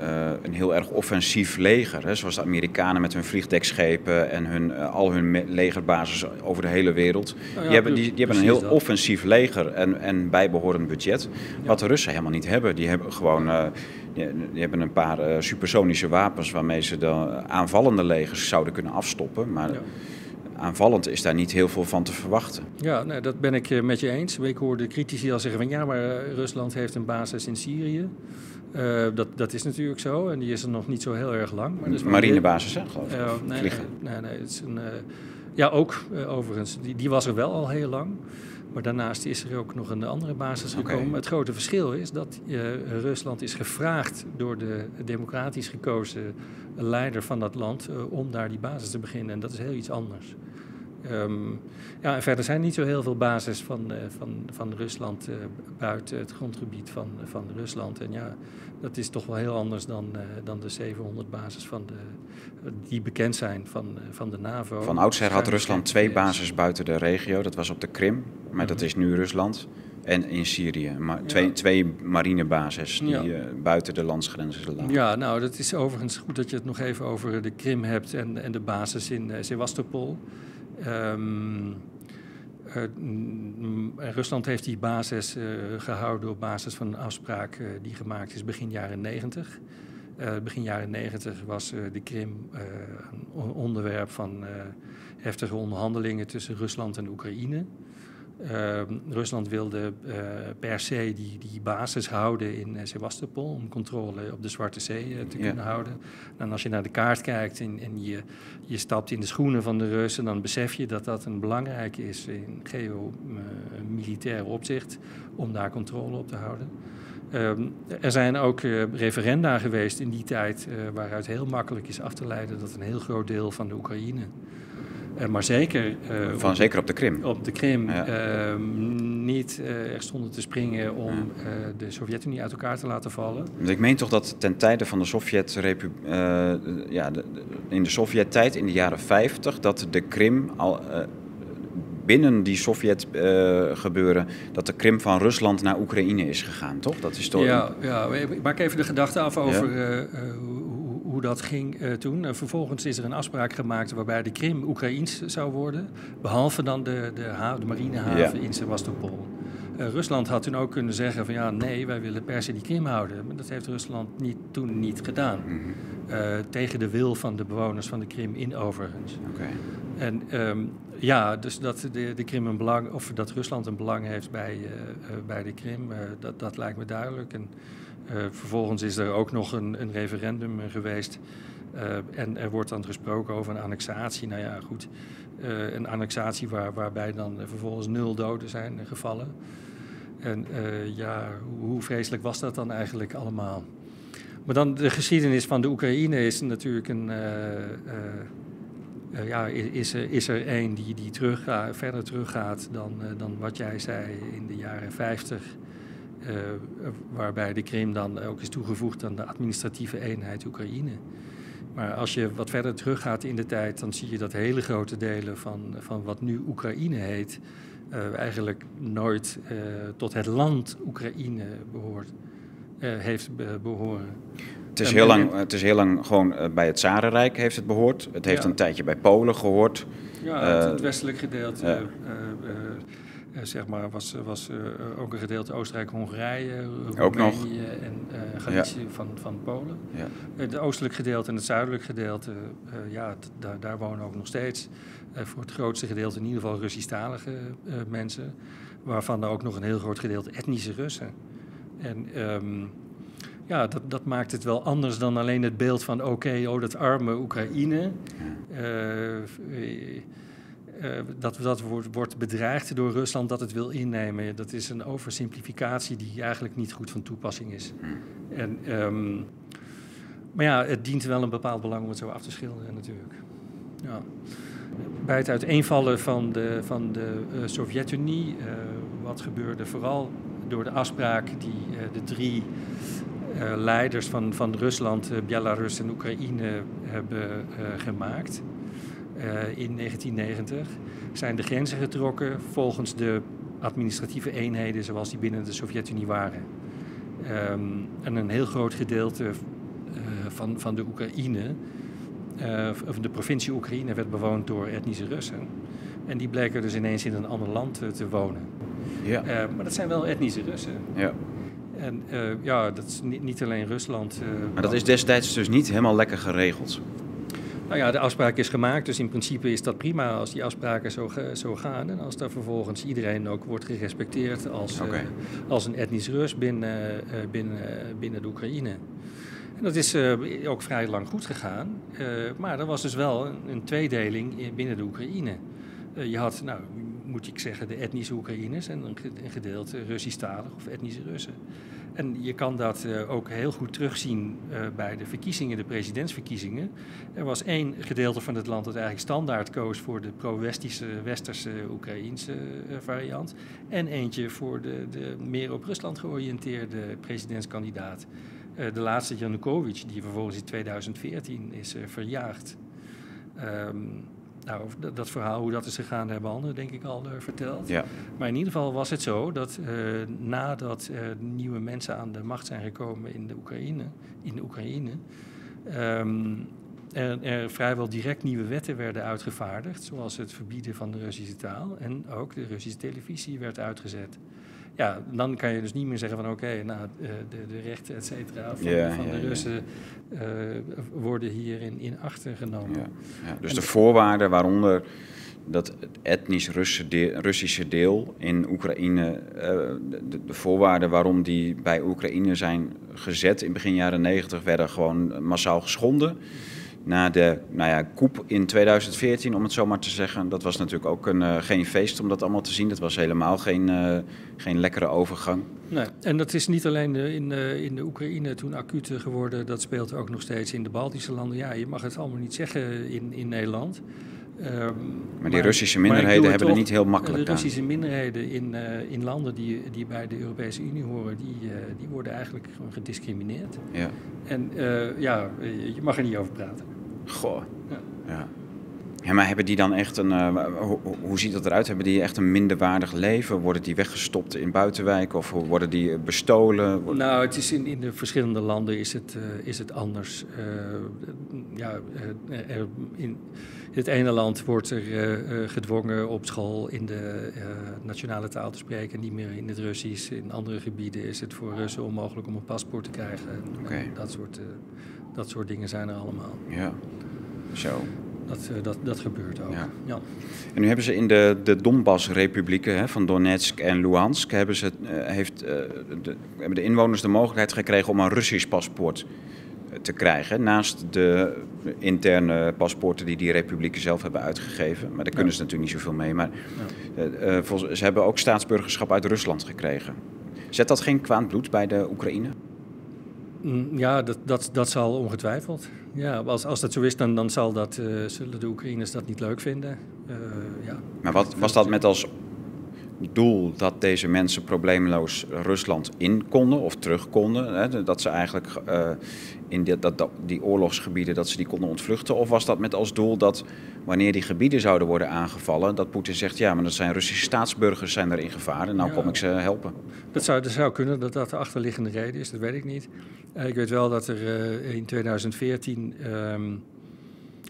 uh, een heel erg offensief leger. Hè? Zoals de Amerikanen met hun vliegdekschepen en hun, uh, al hun legerbases over de hele wereld. Nou ja, die hebben, die, die hebben een heel dat. offensief leger en, en bijbehorend budget. Wat de Russen helemaal niet hebben. Die hebben gewoon die, die, hebben een paar supersonische wapens waarmee ze de aanvallende legers zouden kunnen afstoppen. Maar aanvallend is daar niet heel veel van te verwachten. Ja, nee, dat ben ik eh, met je eens. Ik hoorde critici al zeggen van ja, maar eh, Rusland heeft een basis in Syrië. Uh, dat, dat is natuurlijk zo en die is er nog niet zo heel erg lang. Maar Marinebasis, hè, geloof ik? Uh, nee, Vliegen. nee, nee, het is een, uh, ja, ook overigens. Die, die was er wel al heel lang. Maar daarnaast is er ook nog een andere basis gekomen. Okay. Het grote verschil is dat Rusland is gevraagd door de democratisch gekozen leider van dat land om daar die basis te beginnen. En dat is heel iets anders. Um, ja, en verder zijn niet zo heel veel bases van, uh, van, van Rusland uh, buiten het grondgebied van, van Rusland. En ja, dat is toch wel heel anders dan, uh, dan de 700 bases van de, die bekend zijn van, van de NAVO. Van oudsher had Rusland twee bases buiten de regio. Dat was op de Krim, maar dat is nu Rusland. En in Syrië. Maar twee, ja. twee marinebases die ja. buiten de landsgrenzen lagen. Ja, nou, dat is overigens goed dat je het nog even over de Krim hebt en, en de basis in Sevastopol. Um, Rusland heeft die basis uh, gehouden op basis van een afspraak uh, die gemaakt is begin jaren 90. begin jaren 90 was de Krim een onderwerp van heftige onderhandelingen tussen Rusland en Oekraïne. Uh, Rusland wilde uh, per se die, die basis houden in uh, Sevastopol om controle op de Zwarte Zee te ja. kunnen houden. En als je naar de kaart kijkt en, en je, je stapt in de schoenen van de Russen, dan besef je dat dat een belangrijk is in geomilitair opzicht om daar controle op te houden. Ehm, er zijn ook referenda geweest in die tijd waaruit heel makkelijk is af te leiden dat een heel groot deel van de Oekraïne uh, maar zeker... Uh, Van op, zeker op de Krim? Op de Krim. Ja. Uh, niet er stonden te springen om ja. de Sovjet-Unie uit elkaar te laten vallen. Want ik meen toch dat ten tijde van de sovjet ja, de, in de Sovjet-tijd, in de jaren 50, dat de Krim al binnen die Sovjet-gebeuren uh, dat de Krim van Rusland naar Oekraïne is gegaan, toch? Dat is toch... Ja, ja, ik maak even de gedachte af over ja? uh, hoe dat ging uh, toen. En vervolgens is er een afspraak gemaakt waarbij de Krim Oekraïens zou worden. Behalve dan de, de, de marinehaven ja. in Sevastopol. Rusland had toen ook kunnen zeggen van ja, nee, wij willen per se die Krim houden. Maar dat heeft Rusland niet, toen niet gedaan. Mhm. tegen de wil van de bewoners van de Krim in overigens. Okay. En ehm, ja, dus dat de, de Krim een belang, of dat Rusland een belang heeft bij, bij de Krim, dat, dat lijkt me duidelijk. En vervolgens is er ook nog een, een referendum geweest uh, en er wordt dan gesproken over een annexatie. Nou ja, goed. Uh, een annexatie waar, waarbij dan vervolgens nul doden zijn gevallen. En ja, hoe vreselijk was dat dan eigenlijk allemaal? Maar dan de geschiedenis van de Oekraïne is natuurlijk een. ja, is, is er een die, die terug, verder teruggaat dan, dan wat jij zei in de jaren 50. Waarbij de Krim dan ook is toegevoegd aan de administratieve eenheid Oekraïne. Maar als je wat verder teruggaat in de tijd, dan zie je dat hele grote delen van, van wat nu Oekraïne heet, uh, eigenlijk nooit uh, tot het land Oekraïne behoort, uh, heeft behoren. Het is, heel lang, het is heel lang gewoon bij het Zarenrijk heeft het behoord. Het heeft ja. een tijdje bij Polen gehoord. Ja, het westelijk gedeelte zeg maar, was, was uh, ook een gedeelte Oostenrijk-Hongarije, Roemenië en Galicië van, van Polen. Ja. het oostelijk gedeelte en het zuidelijk gedeelte, ja, daar, daar wonen ook nog steeds voor het grootste gedeelte in ieder geval Russisch-talige mensen, waarvan er ook nog een heel groot gedeelte etnische Russen. En um, ja, dat, dat maakt het wel anders dan alleen het beeld van oké, oh dat arme Oekraïne. Ja. Uh, dat, dat wordt, wordt bedreigd door Rusland dat het wil innemen. Dat is een oversimplificatie die eigenlijk niet goed van toepassing is. Hmm. En, um, maar ja, het dient wel een bepaald belang om het zo af te schilderen natuurlijk. Ja. Bij het uiteenvallen van de, van de uh, Sovjet-Unie, uh, wat gebeurde vooral door de afspraak die de drie leiders van, van Rusland, Belarus en Oekraïne hebben gemaakt in 1990 zijn de grenzen getrokken volgens de administratieve eenheden zoals die binnen de Sovjet-Unie waren. Um, en een heel groot gedeelte uh, van, van de Oekraïne, uh, of de provincie Oekraïne, werd bewoond door etnische Russen. En die bleken dus ineens in een ander land te wonen. Ja. maar dat zijn wel etnische Russen. Ja. En ja, dat is niet, niet alleen Rusland. maar dat is destijds dus niet helemaal lekker geregeld. Nou ja, de afspraak is gemaakt, dus in principe is dat prima als die afspraken zo, zo gaan. En als daar vervolgens iedereen ook wordt gerespecteerd als, uh, als een etnisch Rus binnen, uh, binnen, binnen de Oekraïne. En dat is uh, ook vrij lang goed gegaan. maar er was dus wel een, een tweedeling binnen de Oekraïne. je had, nou, moet ik zeggen, de etnische Oekraïners en een gedeelte Russisch-talig of etnische Russen. En je kan dat uh, ook heel goed terugzien uh, bij de verkiezingen, de presidentsverkiezingen. Er was één gedeelte van het land dat eigenlijk standaard koos voor de pro-westische, westerse, Oekraïense uh, variant. En eentje voor de, de meer op Rusland georiënteerde presidentskandidaat. de laatste Janukovic, die vervolgens in 2014 is verjaagd. Um, nou, dat, verhaal, hoe dat is gegaan, hebben anderen denk ik al uh, verteld. Ja. Maar in ieder geval was het zo dat uh, nadat uh, nieuwe mensen aan de macht zijn gekomen in de Oekraïne, in de Oekraïne um, er, er, vrijwel direct nieuwe wetten werden uitgevaardigd, zoals het verbieden van de Russische taal en ook de Russische televisie werd uitgezet ja, dan kan je dus niet meer zeggen van oké, nou, de, de, rechten, et cetera, van, van de Russen uh, worden hierin in achter genomen. Dus de voorwaarden waaronder dat etnisch Russische deel in Oekraïne, uh, de, de, voorwaarden waarom die bij Oekraïne zijn gezet in begin jaren negentig, werden gewoon massaal geschonden na de nou ja, koep in 2014, om het zo maar te zeggen. Dat was natuurlijk ook een, uh, geen feest om dat allemaal te zien. Dat was helemaal geen, uh, geen lekkere overgang. Nee, en dat is niet alleen in, uh, in de Oekraïne toen acuut geworden. Dat speelt ook nog steeds in de Baltische landen. Ja, je mag het allemaal niet zeggen in, in Nederland. Um, maar die Russische minderheden hebben er niet heel makkelijk De Russische minderheden in, uh, in landen die, die bij de Europese Unie horen, die, uh, die worden eigenlijk gewoon gediscrimineerd. Ja. En uh, ja, je mag er niet over praten. Goh. Ja. ja. Ja, maar hebben die dan echt een, uh, hoe, hoe, ziet dat eruit? Hebben die echt een minderwaardig leven? Worden die weggestopt in buitenwijken of worden die bestolen? Nou, het is in, in de verschillende landen is het, uh, is het anders. Uh, ja, in het ene land wordt er gedwongen op school in de nationale taal te spreken, niet meer in het Russisch. In andere gebieden is het voor Russen onmogelijk om een paspoort te krijgen. Okay. Dat, soort, dat soort dingen zijn er allemaal. Ja, zo. Dat, eh, dat, dat gebeurt ook. Ja. ja. En nu hebben ze in de, de Donbass-republieken van Donetsk en Luhansk... Hebben, ze, uh, heeft, uh, de, hebben de inwoners de mogelijkheid gekregen om een Russisch paspoort te krijgen. Naast de interne paspoorten die die republieken zelf hebben uitgegeven. Maar daar kunnen ze natuurlijk niet zoveel mee. Maar ja. ze hebben ook staatsburgerschap uit Rusland gekregen. Zet dat geen kwaad bloed bij de Oekraïne? Mm, ja, dat, dat, dat zal ongetwijfeld. Ja, als, als dat zo is, dan, dan zal dat, uh, zullen de Oekraïners dat niet leuk vinden. Uh, ja. Maar wat was dat met als doel dat deze mensen probleemloos Rusland in konden of terug konden? Hè? Dat ze eigenlijk uh, in die, dat, die oorlogsgebieden dat ze die konden ontvluchten? Of was dat met als doel dat wanneer die gebieden zouden worden aangevallen, dat Poetin zegt ja, maar dat zijn Russische staatsburgers zijn er in gevaar en nou kom ik ze helpen? Dat zou, dat zou kunnen dat dat de achterliggende reden is, dat weet ik niet. Uh, ik weet wel dat er uh, in 2014 um,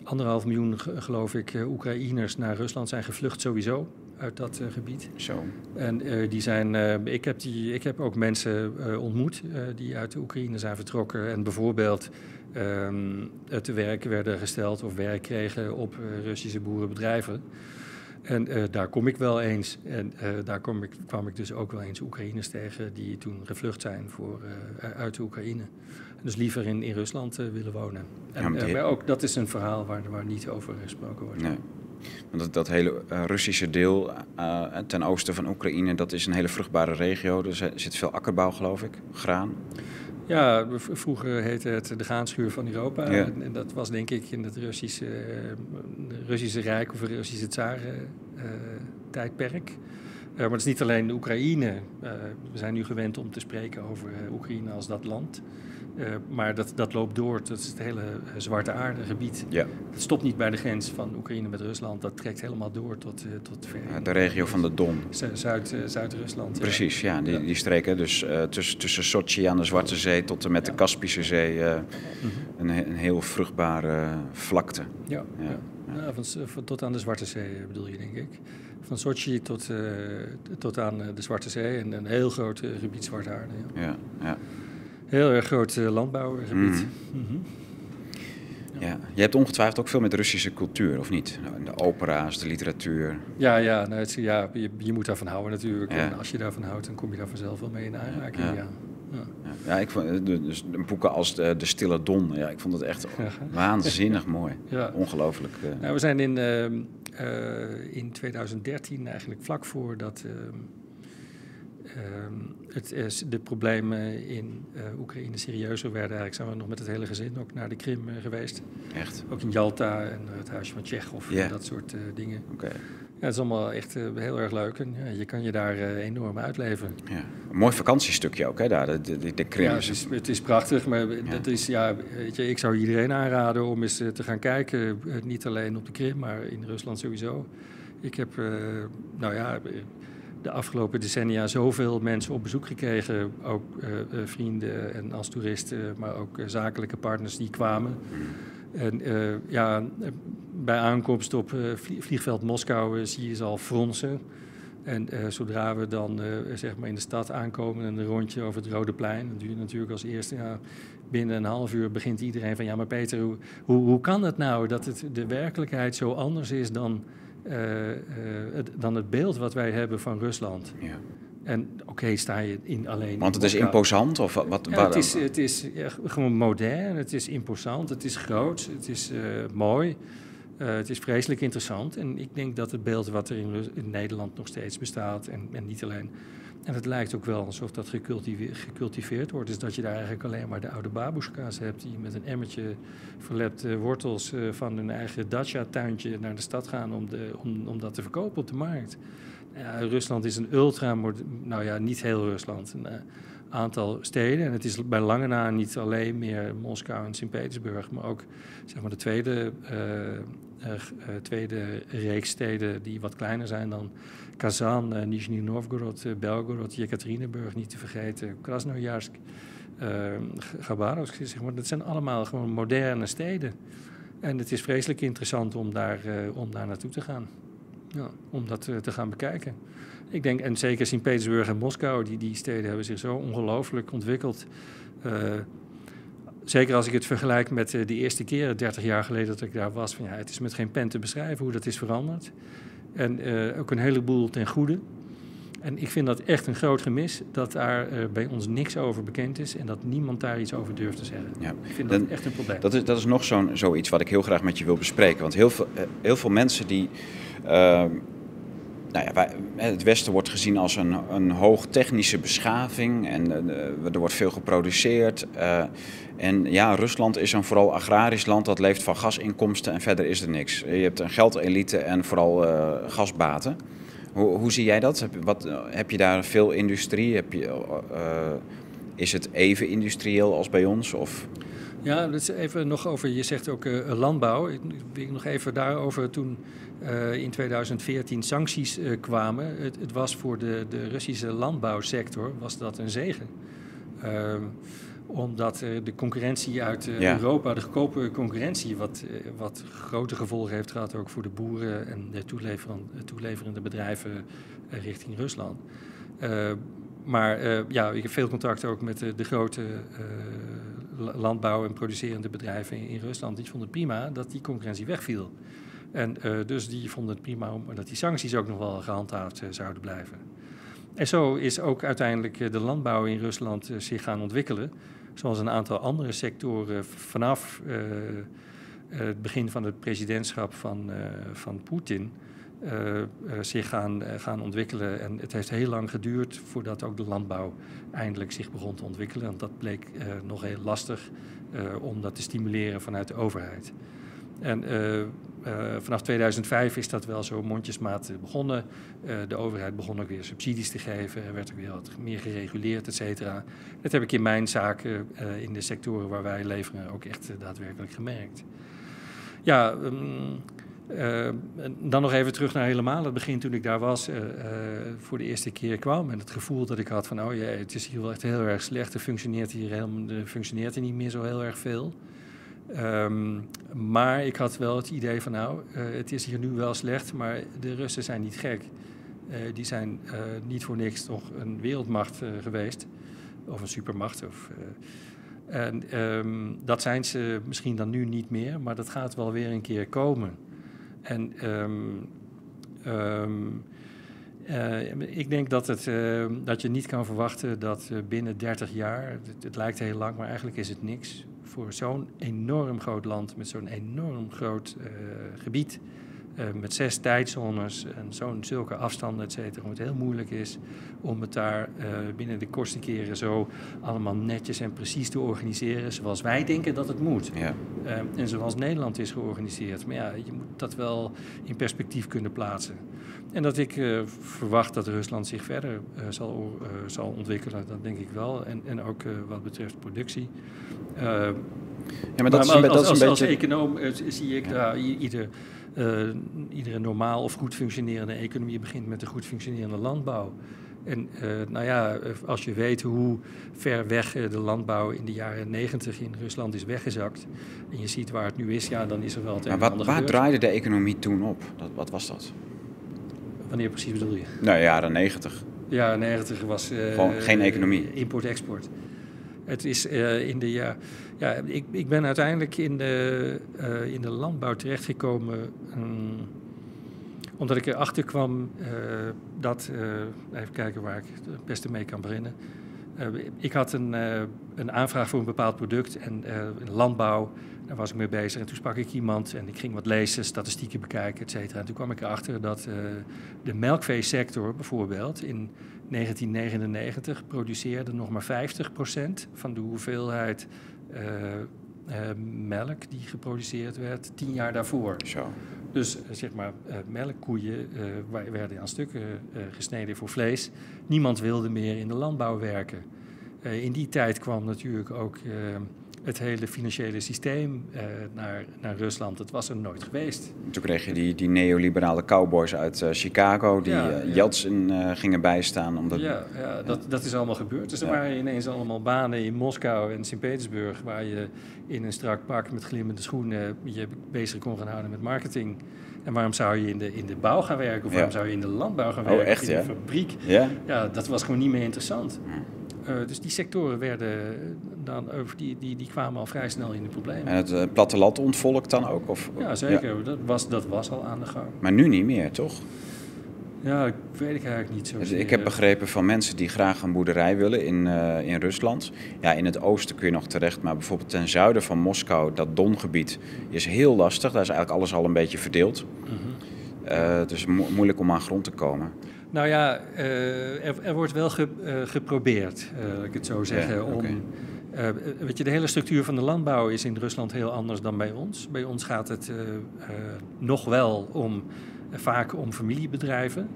anderhalf miljoen, geloof ik, Oekraïners naar Rusland zijn gevlucht sowieso uit dat uh, gebied. Zo. En uh, die zijn, uh, ik, heb die, ik heb ook mensen ontmoet die uit de Oekraïne zijn vertrokken en bijvoorbeeld um, te werk werden gesteld of werk kregen op Russische boerenbedrijven. En daar kom ik wel eens. En daar kom ik, kwam ik dus ook wel eens Oekraïners tegen die toen gevlucht zijn voor, uit de Oekraïne. Dus liever in, in Rusland willen wonen. En, ja, maar ook dat is een verhaal waar, waar niet over gesproken wordt. Nee. Want dat, hele uh, Russische deel uh, ten oosten van Oekraïne, dat is een hele vruchtbare regio. Er zit veel akkerbouw, geloof ik, graan. Ja, vroeger heette het de graanschuur van Europa. Ja. En, dat was denk ik in het Russische, Russische Rijk of Russische Tsaren-tijdperk. Uh, maar het is niet alleen de Oekraïne. we zijn nu gewend om te spreken over Oekraïne als dat land. Uh, maar dat, dat loopt door. Dat is het hele uh, Zwarte Aarde-gebied. Ja. Het stopt niet bij de grens van Oekraïne met Rusland. Dat trekt helemaal door tot, uh, tot ver. De regio van de Don. Zuid, Zuid-Rusland. Precies, ja. Die, die streken. Dus tussen, tussen Sochi aan de Zwarte Zee tot en met de Kaspische Zee. -hmm. een, een heel vruchtbare vlakte. Ja, ja. ja. van, van, tot aan de Zwarte Zee bedoel je, denk ik. Van Sochi tot, tot aan de Zwarte Zee. En een heel groot gebied Zwarte Aarde. ja. ja. Heel erg groot uh, landbouwgebied. Mm. Mm -hmm. ja. ja. je hebt ongetwijfeld ook veel met Russische cultuur, of niet? Nou, de opera's, de literatuur. Ja, ja, nou, het, ja je, je, moet daarvan houden natuurlijk. Ja. En als je daarvan houdt, dan kom je daar vanzelf wel mee in aanraking. Ja. Ja. Ja. ik vond eh, dus boeken als de, de, Stille Don, ja, ik vond het echt waanzinnig mooi. Ja. Ongelooflijk. Nou, we zijn in, uh, uh, in 2013 eigenlijk vlak voor dat ehm, Ehm, het is de problemen in uh, Oekraïne serieuzer werden. Eigenlijk zijn we nog met het hele gezin ook naar de Krim uh, geweest. Echt? Ook in Jalta en het huisje van Tsjechov yeah. en dat soort uh, dingen. Oké. Okay. Ja, het is allemaal echt heel erg leuk en ja, je kan je daar enorm uitleven. Ja. Een mooi vakantiestukje ook, hè, daar, de, de, de Krim. Ja, het is, het is prachtig, maar ja. dat is, ja, weet je, ik zou iedereen aanraden om eens te gaan kijken. niet alleen op de Krim, maar in Rusland sowieso. Ik heb, nou ja de afgelopen decennia zoveel mensen op bezoek gekregen. Ook uh, vrienden en als toeristen, maar ook uh, zakelijke partners die kwamen. En ja, bij aankomst op vliegveld Moskou zie je ze al fronsen. En zodra we dan zeg maar in de stad aankomen en een rondje over het Rode Plein, dan duurt natuurlijk als eerste, ja, binnen een half uur begint iedereen van ja, maar Peter, hoe, hoe, hoe kan het nou dat het de werkelijkheid zo anders is dan het, dan het beeld wat wij hebben van Rusland. Ja. En oké, okay, sta je in alleen. Want het is imposant? Of wat, ja, het is, het is ja, gewoon modern, het is imposant, het is groot, het is uh, mooi. het is vreselijk interessant. En ik denk dat het beeld wat er in, in Nederland nog steeds bestaat, en, en niet alleen en het lijkt ook wel alsof dat gecultiveerd wordt. Dus dat je daar eigenlijk alleen maar de oude babushka's hebt... die met een emmertje verlepte wortels uh, van hun eigen dacha-tuintje naar de stad gaan... Om, de, om, om dat te verkopen op de markt. Ja, Rusland is een ultra... Nou ja, niet heel Rusland. Een, uh, aantal steden. En het is bij lange na niet alleen meer Moskou en Sint-Petersburg, maar ook zeg maar, de tweede, tweede reeks steden die wat kleiner zijn dan Kazan, uh, Nizhny Novgorod, Belgorod, Yekaterinburg, niet te vergeten, Krasnojarsk, Gabarovsk. Zeg maar. Dat zijn allemaal gewoon moderne steden. En het is vreselijk interessant om daar, om daar naartoe te gaan. Ja, om dat te gaan bekijken. Ik denk, en zeker Sint-Petersburg en Moskou, die, die steden hebben zich zo ongelooflijk ontwikkeld. Zeker als ik het vergelijk met de eerste keer, 30 jaar geleden dat ik daar was. Van, ja, het is met geen pen te beschrijven hoe dat is veranderd. En uh, ook een heleboel ten goede. En ik vind dat echt een groot gemis, dat daar bij ons niks over bekend is en dat niemand daar iets over durft te zeggen. Ja, ik vind dat echt een probleem. Dat is, dat is nog zo'n zoiets wat ik heel graag met je wil bespreken. Want heel veel, heel veel mensen die ehm, nou ja, wij, het Westen wordt gezien als een, een hoog technische beschaving en uh, er wordt veel geproduceerd. En ja, Rusland is een vooral agrarisch land dat leeft van gasinkomsten en verder is er niks. Je hebt een geldelite en vooral uh, gasbaten. Hoe, hoe, zie jij dat? Heb, wat, heb je daar veel industrie? Heb je, is het even industrieel als bij ons? Of? Ja, dat is even nog over, je zegt ook landbouw. Ik wil nog even daarover toen in 2014 sancties kwamen. Het, het, was voor de, de Russische landbouwsector was dat een zegen. Omdat de concurrentie uit Europa, de goedkope concurrentie, wat, wat grote gevolgen heeft gehad ook voor de boeren en de toeleverende, toeleverende bedrijven richting Rusland. maar ja, ik heb veel contact ook met de, de grote landbouw- en producerende bedrijven in, in, Rusland. Die vonden het prima dat die concurrentie wegviel. En uh, dus die vonden het prima om, dat die sancties ook nog wel gehandhaafd uh, zouden blijven. En zo is ook uiteindelijk uh, de landbouw in Rusland zich gaan ontwikkelen. Zoals een aantal andere sectoren vanaf het begin van het presidentschap van, van Poetin. zich gaan, gaan ontwikkelen. En het heeft heel lang geduurd voordat ook de landbouw eindelijk zich begon te ontwikkelen. Want dat bleek nog heel lastig om dat te stimuleren vanuit de overheid. En uh, vanaf 2005 is dat wel zo mondjesmaat begonnen. Uh, de overheid begon ook weer subsidies te geven. Er werd ook weer wat meer gereguleerd, et cetera. Dat heb ik in mijn zaken, in de sectoren waar wij leveren, ook echt daadwerkelijk gemerkt. Ja, um, dan nog even terug naar helemaal het begin toen ik daar was, voor de eerste keer kwam. En het gevoel dat ik had van, oh ja, het is hier wel echt heel erg slecht. Er functioneert hier helemaal, er functioneert er niet meer zo heel erg veel. Um, maar ik had wel het idee van nou, uh, het is hier nu wel slecht, maar de Russen zijn niet gek. Uh, die zijn uh, niet voor niks toch een wereldmacht geweest, of een supermacht. Of, en um, dat zijn ze misschien dan nu niet meer, maar dat gaat wel weer een keer komen. En um, ik denk dat, het, dat je niet kan verwachten dat binnen 30 jaar, het, het lijkt heel lang, maar eigenlijk is het niks voor zo'n enorm groot land met zo'n enorm groot uh, gebied. Uh, met zes tijdzones en zo'n zulke afstanden, et cetera, het heel moeilijk is om het daar uh, binnen de kortste keren zo allemaal netjes en precies te organiseren zoals wij denken dat het moet. Ja. en zoals Nederland is georganiseerd. Maar ja, je moet dat wel in perspectief kunnen plaatsen. En dat ik verwacht dat Rusland zich verder zal, zal ontwikkelen, dat denk ik wel. En, en ook wat betreft productie. Ja, maar dat maar, is, als, dat is een als, beetje... als econoom zie ik daar ieder, iedere normaal of goed functionerende economie begint met een goed functionerende landbouw. En nou ja, als je weet hoe ver weg de landbouw in de jaren negentig in Rusland is weggezakt. en je ziet waar het nu is, ja, dan is er wel het Maar wat, waar draaide de economie toen op? Dat, wat was dat? Wanneer precies bedoel je? Nou, jaren 90. Ja, 90 was... Uh, Gewoon geen economie. Import-export. Het is in de ja, ja, ik, ik ben uiteindelijk in de, uh, in de landbouw terechtgekomen um, omdat ik erachter kwam dat, even kijken waar ik het beste mee kan beginnen. ik had een, een aanvraag voor een bepaald product en landbouw daar was ik mee bezig. En toen sprak ik iemand en ik ging wat lezen, statistieken bekijken, et cetera. En toen kwam ik erachter dat de melkveesector bijvoorbeeld in 1999 produceerde nog maar 50% van de hoeveelheid melk die geproduceerd werd tien jaar daarvoor. Zo. Dus zeg maar, melkkoeien werden aan stukken gesneden voor vlees. Niemand wilde meer in de landbouw werken. in die tijd kwam natuurlijk ook het hele financiële systeem uh, naar, naar Rusland. Dat was er nooit geweest. Toen kreeg je die, die neoliberale cowboys uit uh, Chicago die ja, uh, Yeltsin gingen bijstaan. Omdat, ja, ja, dat, dat is allemaal gebeurd. Dus er waren ineens allemaal banen in Moskou en Sint-Petersburg... waar je in een strak pak met glimmende schoenen je bezig kon gaan houden met marketing... En waarom zou je in de, in de bouw gaan werken? Of waarom zou je in de landbouw gaan oh, werken? Echt, in de fabriek? Ja? ja, dat was gewoon niet meer interessant. Uh, dus die sectoren werden dan, die, die, die kwamen al vrij snel in de problemen. En het uh, platteland ontvolkt dan ook? Of, ja, zeker. Dat, was, dat was al aan de gang. Maar nu niet meer, toch? Ja, ik weet ik eigenlijk niet zo. Dus ik heb begrepen van mensen die graag een boerderij willen in, uh, in Rusland. Ja, in het oosten kun je nog terecht, maar bijvoorbeeld ten zuiden van Moskou, dat Dongebied, is heel lastig. Daar is eigenlijk alles al een beetje verdeeld. Mm -hmm. dus mo moeilijk om aan grond te komen. Nou ja, uh, er, er, wordt wel ge, uh, geprobeerd, uh, laat ik het zo zeggen, ja, okay. om... weet je, de hele structuur van de landbouw is in Rusland heel anders dan bij ons. Bij ons gaat het nog wel om, vaak om familiebedrijven.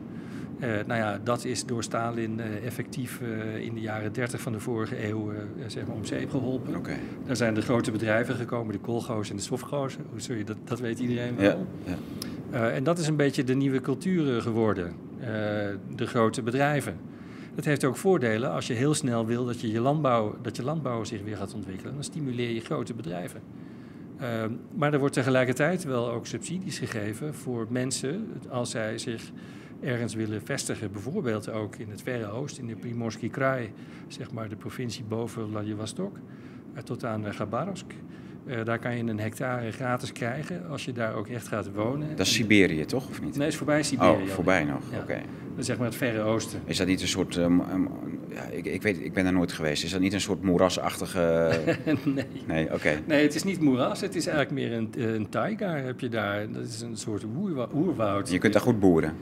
nou ja, dat is door Stalin effectief in de jaren 30 van de vorige eeuw zeg maar om zeep geholpen. Okay. Daar zijn de grote bedrijven gekomen, de Kolgo's en de Sovgo's. Sorry, dat, dat weet iedereen wel. Ja, ja. en dat is een beetje de nieuwe cultuur geworden. Eh, de grote bedrijven. Dat heeft ook voordelen als je heel snel wil dat je, je, landbouw, dat je landbouw zich weer gaat ontwikkelen. Dan stimuleer je grote bedrijven. Ehm, maar er wordt tegelijkertijd wel ook subsidies gegeven voor mensen als zij zich ergens willen vestigen. Bijvoorbeeld ook in het Verre Oosten, in de Primorsky Krai, zeg maar de provincie boven Vladivostok, uh, tot aan Gabarovsk. Uh, daar kan je een hectare gratis krijgen als je daar ook echt gaat wonen. Dat is Siberië, toch? Of niet? Nee, is voorbij Siberië. Oh, voorbij nog, oké. Dat is zeg maar het Verre Oosten. Is dat niet een soort... Um, um, ja, ik, ik, weet, ik ben daar nooit geweest. Is dat niet een soort moerasachtige... nee. Nee, oké. Nee, het is niet moeras. Het is eigenlijk meer een, een taiga heb je daar. Dat is een soort oerwoud. Je kunt daar goed boeren?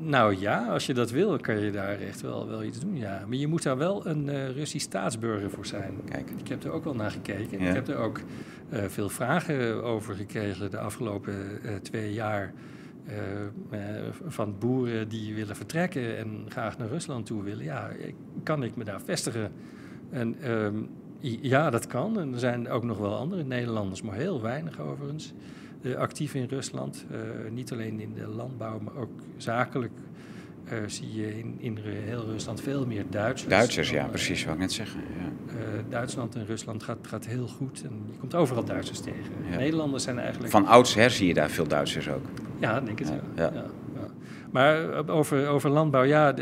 Nou ja, als je dat wil, kan je daar echt wel, wel iets doen, ja. Maar je moet daar wel een uh, Russisch staatsburger voor zijn. Kijk. Ik heb er ook wel naar gekeken. Ik heb er ook uh, veel vragen over gekregen de afgelopen uh, twee jaar... van boeren die willen vertrekken en graag naar Rusland toe willen. Ja, kan ik me daar vestigen? En um, ja, dat kan. En er zijn ook nog wel andere Nederlanders, maar heel weinig overigens. Eh, actief in Rusland. Eh, niet alleen in de landbouw, maar ook zakelijk uh, zie je in, in heel Rusland veel meer Duitsers. Duitsers, ja, precies, wat ik net zeggen. Ja. Uh, Duitsland en Rusland gaat, gaat heel goed en je komt overal Duitsers tegen. Ja. Nederlanders zijn eigenlijk... Van oudsher zie je daar veel Duitsers ook. Ja, denk ik ja. ja. Maar over, over landbouw, ja,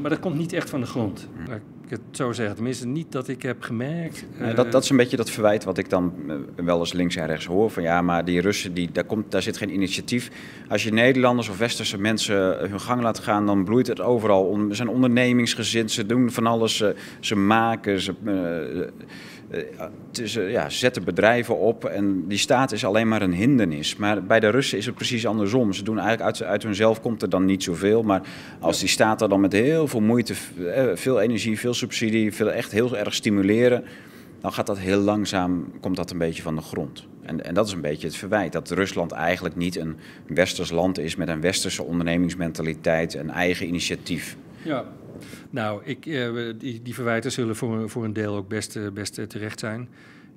maar dat komt niet echt van de grond. Hm ik het zo zeggen. Tenminste, niet dat ik heb gemerkt. dat, dat is een beetje dat verwijt wat ik dan eh, wel eens links en rechts hoor. Van ja, maar die Russen, die, daar, komt, daar zit geen initiatief. Als je Nederlanders of Westerse mensen hun gang laat gaan, dan bloeit het overal. Ze zijn ondernemingsgezind, ze doen van alles. Ze, ze maken, ze... Uh, uh, ja, zetten bedrijven op en die staat is alleen maar een hindernis. Maar bij de Russen is het precies andersom. Ze doen eigenlijk uit, uit hunzelf komt er dan niet zoveel. Maar als die staat er dan met heel veel moeite, eh, veel energie, veel subsidie, veel echt heel erg stimuleren, dan gaat dat heel langzaam, komt dat een beetje van de grond. En, en dat is een beetje het verwijt, dat Rusland eigenlijk niet een westers land is met een westerse ondernemingsmentaliteit, een eigen initiatief. Ja, nou, ik, eh, die, die verwijten zullen voor, voor een deel ook best, eh, best terecht zijn.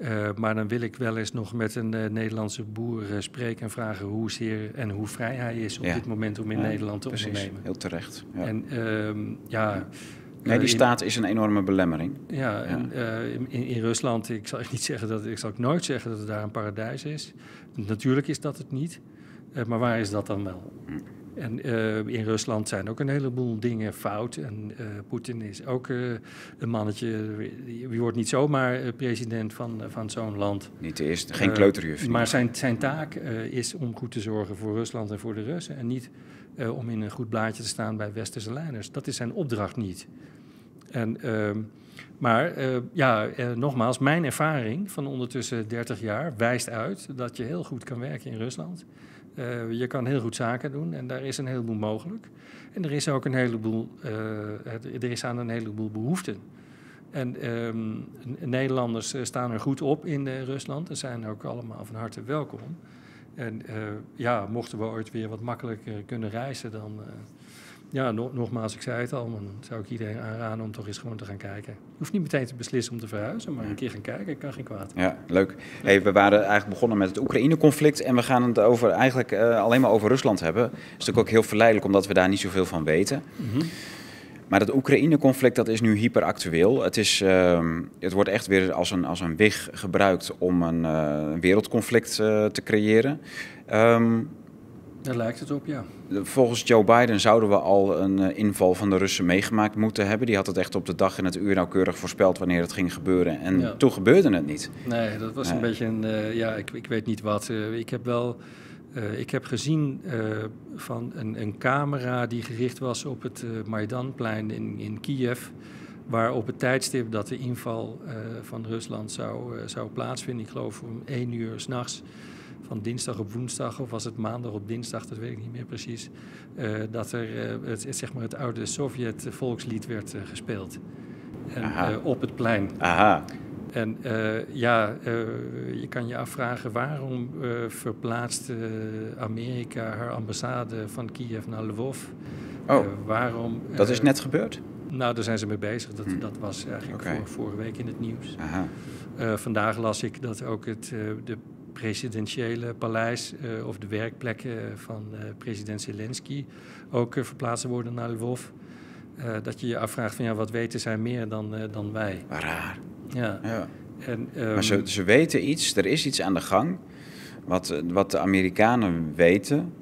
Uh, maar dan wil ik wel eens nog met een uh, Nederlandse boer spreken en vragen hoezeer en hoe vrij hij is op dit moment om in Nederland te precies. ondernemen. Heel terecht. Ja. En ehm, ja. Nee, die staat is een enorme belemmering. Ja, En, in, in, Rusland, ik zal niet zeggen dat ik zal nooit zeggen dat het daar een paradijs is. Natuurlijk is dat het niet. maar waar is dat dan wel? En uh, in Rusland zijn ook een heleboel dingen fout. En uh, Poetin is ook uh, een mannetje. Je wordt niet zomaar president van, van zo'n land. Niet de eerste, geen kleuterjuf. Maar zijn, zijn taak is om goed te zorgen voor Rusland en voor de Russen. En niet om in een goed blaadje te staan bij westerse leiders. Dat is zijn opdracht niet. En, ehm, maar ja, nogmaals, mijn ervaring van ondertussen 30 jaar wijst uit dat je heel goed kan werken in Rusland. Uh, je kan heel goed zaken doen en daar is een heleboel mogelijk. En er is ook een heleboel, uh, er is aan een heleboel behoeften. En um, Nederlanders eh, staan er goed op in Rusland en zijn ook allemaal van harte welkom. En ja, mochten we ooit weer wat makkelijker kunnen reizen, dan ja, nogmaals, ik zei het al, dan zou ik iedereen aanraden om toch eens gewoon te gaan kijken. Je hoeft niet meteen te beslissen om te verhuizen, maar een keer gaan kijken kan geen kwaad. Ja, leuk. Hey, we waren eigenlijk begonnen met het Oekraïne-conflict en we gaan het over, eigenlijk uh, alleen maar over Rusland hebben. Dat is natuurlijk ook heel verleidelijk omdat we daar niet zoveel van weten. Mm Maar dat Oekraïne-conflict dat is nu hyperactueel. Het, is, uh, het wordt echt weer als een, als een wig gebruikt om een uh, wereldconflict uh, te creëren. Um, daar lijkt het op, ja. Volgens Joe Biden zouden we al een uh, inval van de Russen meegemaakt moeten hebben. Die had het echt op de dag en het uur nauwkeurig voorspeld wanneer het ging gebeuren. En ja. toen gebeurde het niet. Nee, dat was een beetje een, uh, ja, ik, ik weet niet wat. Uh, ik heb wel, ik heb gezien van een, een camera die gericht was op het Maidanplein in, in Kiev. Waar op het tijdstip dat de inval van Rusland zou, zou plaatsvinden, ik geloof om één uur s'nachts... van dinsdag op woensdag, of was het maandag op dinsdag, dat weet ik niet meer precies, uh, dat er uh, het, zeg maar het oude Sovjet-volkslied werd uh, gespeeld. En, op het plein. Aha. En ja, je kan je afvragen waarom verplaatst Amerika haar ambassade van Kiev naar Lvov? Oh, waarom, dat is net gebeurd? Nou, daar zijn ze mee bezig. Dat, hm. dat was eigenlijk okay. vorige week in het nieuws. Aha. vandaag las ik dat ook het, de presidentiële paleis uh, of de werkplekken van uh, president Zelensky ook uh, verplaatst worden naar Lvov. dat je je afvraagt van ja, wat weten zij meer dan, dan wij? Raar. Ja. ja. En, um, maar ze, ze weten iets, er is iets aan de gang. Wat, wat de Amerikanen weten,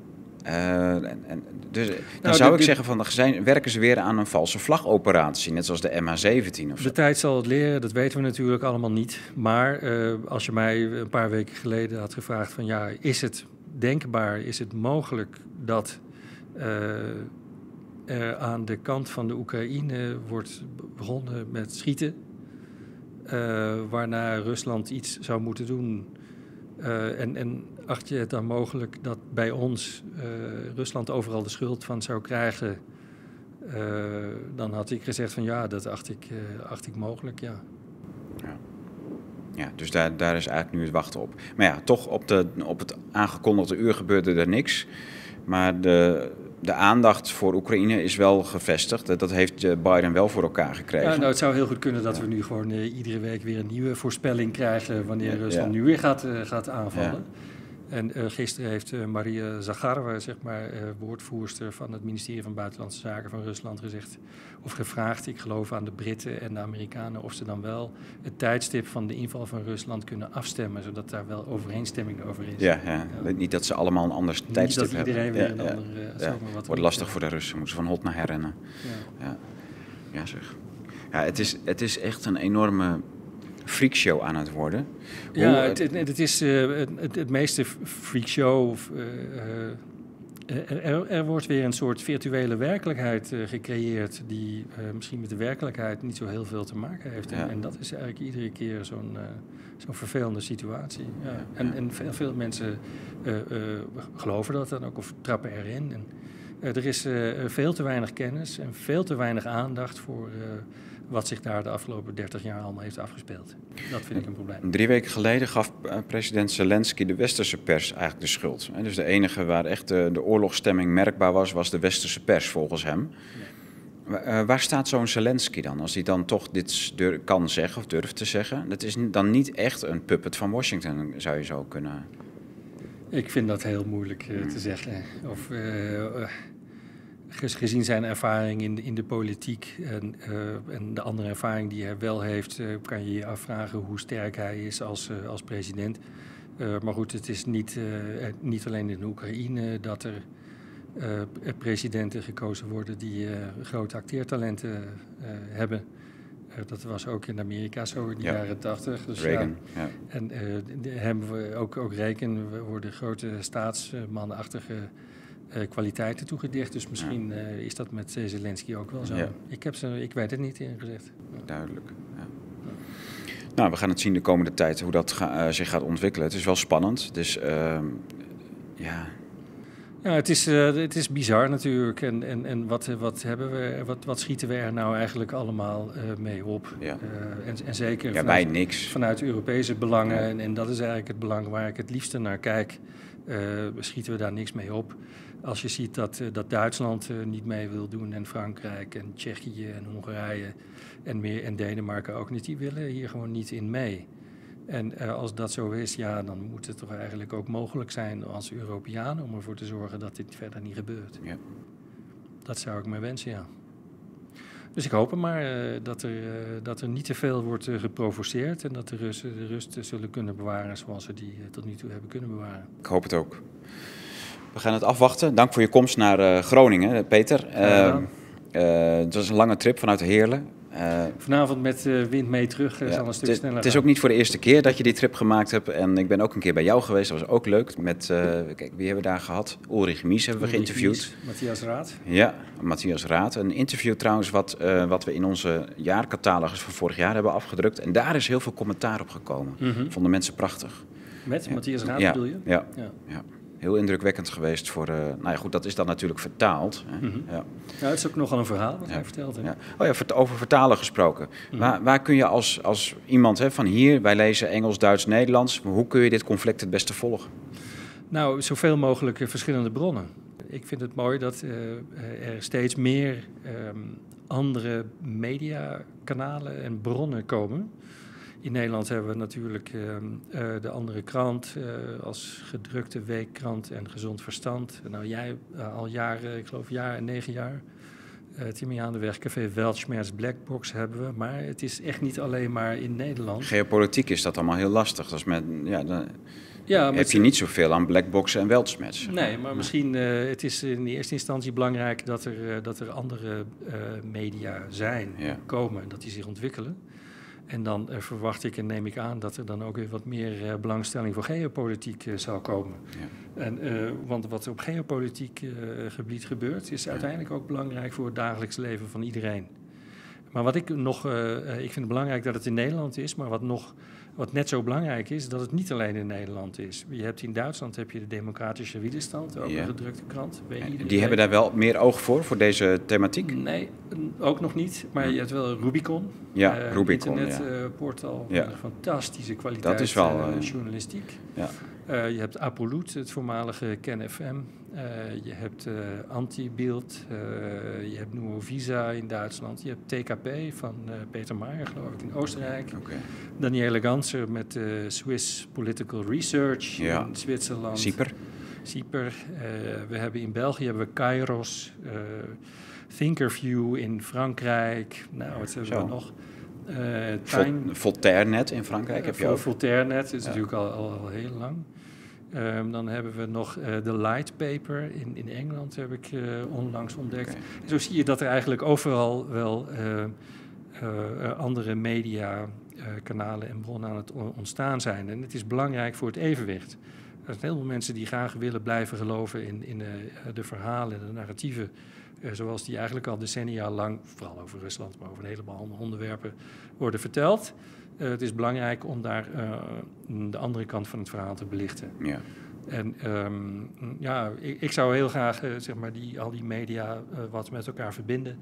en, en, dus dan nou, zou ik zeggen van, zijn, werken ze weer aan een valse vlagoperatie, net zoals de MH17 of zo. De tijd zal het leren, dat weten we natuurlijk allemaal niet. Maar uh, als je mij een paar weken geleden had gevraagd van, ja, is het denkbaar, is het mogelijk dat uh, er aan de kant van de Oekraïne wordt begonnen met schieten, waarna Rusland iets zou moeten doen uh, en, en, acht je het dan mogelijk dat bij ons uh, Rusland overal de schuld van zou krijgen? Uh, dan had ik gezegd van ja, dat acht ik, acht ik mogelijk, ja. ja. Ja, dus daar, daar is eigenlijk nu het wachten op. Maar ja, toch op, de, op het aangekondigde uur gebeurde er niks. Maar de, de aandacht voor Oekraïne is wel gevestigd. Dat heeft eh, Biden wel voor elkaar gekregen. Ja, nou, het zou heel goed kunnen dat we nu gewoon uh, iedere week weer een nieuwe voorspelling krijgen wanneer Rusland nu weer gaat, uh, gaat aanvallen. En uh, gisteren heeft uh, Maria Zagarova, zeg maar, uh, woordvoerster van het ministerie van Buitenlandse Zaken van Rusland, gezegd of gevraagd, ik geloof aan de Britten en de Amerikanen, of ze dan wel het tijdstip van de inval van Rusland kunnen afstemmen, zodat daar wel overeenstemming over is. Ja, ja. niet dat ze allemaal een ander tijdstip hebben. iedereen weer een ander... Ja. Wat Wordt lastig voor de Russen, moeten ze van hot naar her rennen. Ja. Ja. zeg. Ja, het is, het is echt een enorme freakshow aan het worden. Ja, het, het, is uh, het, het, meeste freakshow. Uh, er, er, wordt weer een soort virtuele werkelijkheid gecreëerd die misschien met de werkelijkheid niet zo heel veel te maken heeft. En, en dat is eigenlijk iedere keer zo'n zo'n vervelende situatie. Ja. En, en veel, veel mensen geloven dat dan ook of trappen erin. En, er is veel te weinig kennis en veel te weinig aandacht voor wat zich daar de afgelopen 30 jaar allemaal heeft afgespeeld. Dat vind ik een probleem. Drie weken geleden gaf eh, president Zelensky de westerse pers eigenlijk de schuld. Dus de enige waar echt de, de oorlogsstemming merkbaar was, was de westerse pers volgens hem. Ja. waar staat zo'n Zelensky dan, als hij dan toch dit kan zeggen of durft te zeggen? Dat is dan niet echt een puppet van Washington, zou je zo kunnen... Ik vind dat heel moeilijk uh, te zeggen. Of, uh, gezien zijn ervaring in de, in de politiek en, uh, en de andere ervaring die hij wel heeft, uh, kan je je afvragen hoe sterk hij is als, uh, als president. maar goed, het is niet, niet alleen in Oekraïne dat er presidenten gekozen worden die grote acteertalenten hebben. dat was ook in Amerika zo in de jaren tachtig. Dus, Reagan, ja. En hebben we ook, ook Reagan, we worden grote staatsmannachtige uh, kwaliteiten toegedicht. Dus misschien uh, is dat met Zelensky ook wel zo. Ja. Ik, heb ze, ik weet het niet ingezegd. Duidelijk. Ja. Nou, we gaan het zien de komende tijd hoe dat ga, uh, zich gaat ontwikkelen. Het is wel spannend. Dus ja. Ja, het is, het is bizar natuurlijk. En, en, en wat, wat, hebben we, wat, wat schieten we er nou eigenlijk allemaal mee op? Ja. En, en zeker ja, vanuit, niks. vanuit Europese belangen. En, en dat is eigenlijk het belang waar ik het liefste naar kijk. schieten we daar niks mee op. Als je ziet dat, dat Duitsland niet mee wil doen en Frankrijk en Tsjechië en Hongarije en, meer, en Denemarken ook niet, die willen hier gewoon niet in mee. En uh, als dat zo is, ja, dan moet het toch eigenlijk ook mogelijk zijn als Europeaan om ervoor te zorgen dat dit verder niet gebeurt. Ja. Dat zou ik me wensen, ja. Dus ik hoop maar uh, dat, er, uh, dat er niet te veel wordt geprovoceerd en dat de Russen de rust zullen kunnen bewaren zoals ze die tot nu toe hebben kunnen bewaren. Ik hoop het ook. We gaan het afwachten. Dank voor je komst naar Groningen, Peter. Ehm, het was een lange trip vanuit Heerlen. Uh, Vanavond met uh, wind mee terug uh, ja, zal een stuk sneller Het is ook niet voor de eerste keer dat je die trip gemaakt hebt. En ik ben ook een keer bij jou geweest, dat was ook leuk. Met, kijk, wie hebben we daar gehad? Ulrich Mies hebben we geïnterviewd. Matthias Raad. Ja, Matthias Raad. Een interview trouwens wat, wat we in onze jaarcatalogus van vorig jaar hebben afgedrukt. En daar is heel veel commentaar op gekomen. Mm Vonden mensen prachtig. Met Matthias Raad bedoel je? ja. ja heel indrukwekkend geweest voor de. Nou ja, goed, dat is dan natuurlijk vertaald. Hè? Mhm. ja. ja, het is ook nogal een verhaal wat hij vertelt. Hè? Ja. Oh ja, over vertalen gesproken. Mhm. waar, waar, kun je als, als iemand hè, van hier, wij lezen Engels, Duits, Nederlands, hoe kun je dit conflict het beste volgen? Nou, zoveel mogelijk verschillende bronnen. Ik vind het mooi dat uh, er steeds meer um, andere mediakanalen en bronnen komen. In Nederland hebben we natuurlijk ehm, eh, de andere krant uh, als gedrukte weekkrant en gezond verstand. Nou, jij uh, al jaren, ik geloof jaar en negen jaar. Uh, Timmy de weg, Café Weltschmerz, Blackbox hebben we. Maar het is echt niet alleen maar in Nederland. Geopolitiek is dat allemaal heel lastig. Dat is met, ja, dan ja, heb je niet zoveel aan Blackboxen en Weltschmerz. Nee, maar misschien uh, het is in eerste instantie belangrijk dat er, dat er andere media zijn, ja. komen, dat die zich ontwikkelen. En dan uh, verwacht ik en neem ik aan dat er dan ook weer wat meer uh, belangstelling voor geopolitiek uh, zal komen. Ja. En, want wat er op geopolitiek gebied gebeurt, is uiteindelijk ook belangrijk voor het dagelijks leven van iedereen. Maar wat ik nog, ik vind het belangrijk dat het in Nederland is, maar wat nog wat net zo belangrijk is, dat het niet alleen in Nederland is. Je hebt in Duitsland heb je de Democratische Widerstand, ook een gedrukte krant. Die hebben daar wel meer oog voor, voor deze thematiek? Nee, ook nog niet. Maar je hebt wel Rubicon. Ja, uh, Rubicon, internetportaal. Ja. Uh, fantastische kwaliteit dat is wel, uh, journalistiek. Ja. je hebt Apolloet, het voormalige KenFM. Uh, je hebt uh, Antibeeld, uh, je hebt Visa in Duitsland, je hebt TKP van Peter Maier, geloof ik, in Oostenrijk. Okay. Daniele Ganser met Swiss Political Research in Zwitserland. Sieper. Sieper. we hebben in België hebben we Kairos, Thinkerview in Frankrijk. Nou, wat hebben we nog? Voltaire net in Frankrijk heb je ook. Voltaire net is natuurlijk al, al, al, heel lang. Um, dan hebben we nog uh, de Light Paper in, in Engeland, heb ik uh, onlangs ontdekt. Okay. Zo zie je dat er eigenlijk overal wel uh, andere media, kanalen en bronnen aan het ontstaan zijn. En het is belangrijk voor het evenwicht. Er zijn heel veel mensen die graag willen blijven geloven in, in de verhalen en de narratieven. zoals die eigenlijk al decennia lang, vooral over Rusland, maar over een heleboel andere onderwerpen, worden verteld. Uh, het is belangrijk om daar uh, de andere kant van het verhaal te belichten. Ja. En um, ja, ik, ik, zou heel graag uh, zeg maar die, al die media wat met elkaar verbinden.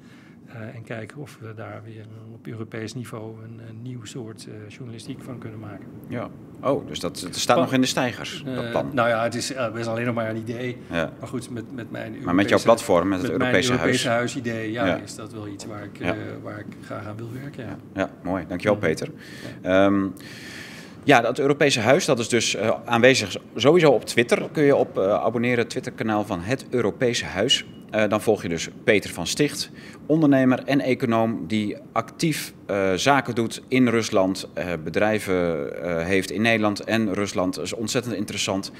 En kijken of we daar weer op Europees niveau een, een nieuw soort journalistiek van kunnen maken. Ja, oh, dus dat, dat staat nog in de stijgers, dat plan? Nou ja, het is best alleen nog maar een idee. Ja. Maar goed, met, met mijn Europese, Maar met jouw platform, met het met Europese, mijn Europese huis. huisidee, ja, ja, is dat wel iets waar ik, waar ik graag aan wil werken. Ja, ja mooi. Dankjewel, Peter. Um, ja, dat Europese huis, dat is dus uh, aanwezig sowieso op Twitter. Kun je op uh, abonneren, Twitterkanaal van het Europese Huis. Uh, dan volg je dus Peter van Sticht, ondernemer en econoom die actief uh, zaken doet in Rusland, uh, bedrijven heeft in Nederland en Rusland. Dat is ontzettend interessant.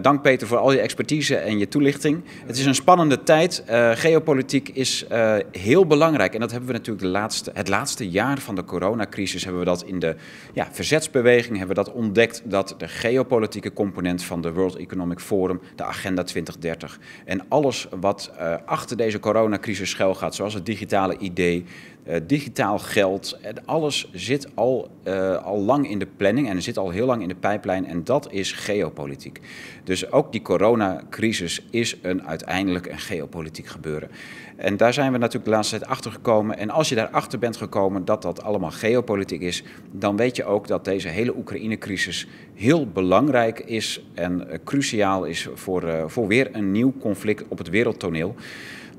dank Peter voor al je expertise en je toelichting. Het is een spannende tijd. geopolitiek is heel belangrijk en dat hebben we natuurlijk de laatste, het laatste jaar van de coronacrisis hebben we dat in de ja, verzetsbeweging hebben we dat ontdekt dat de geopolitieke component van de World Economic Forum, de Agenda 2030 en alles wat achter deze coronacrisis schuil gaat, zoals het digitale idee, digitaal geld. En alles zit al, al lang in de planning en zit al heel lang in de pijplijn. En dat is geopolitiek. Dus ook die coronacrisis is een, uiteindelijk een geopolitiek gebeuren. En daar zijn we natuurlijk de laatste tijd achter gekomen. En als je daarachter bent gekomen dat dat allemaal geopolitiek is, dan weet je ook dat deze hele Oekraïne-crisis heel belangrijk is en uh, cruciaal is voor, uh, voor weer een nieuw conflict op het wereldtoneel.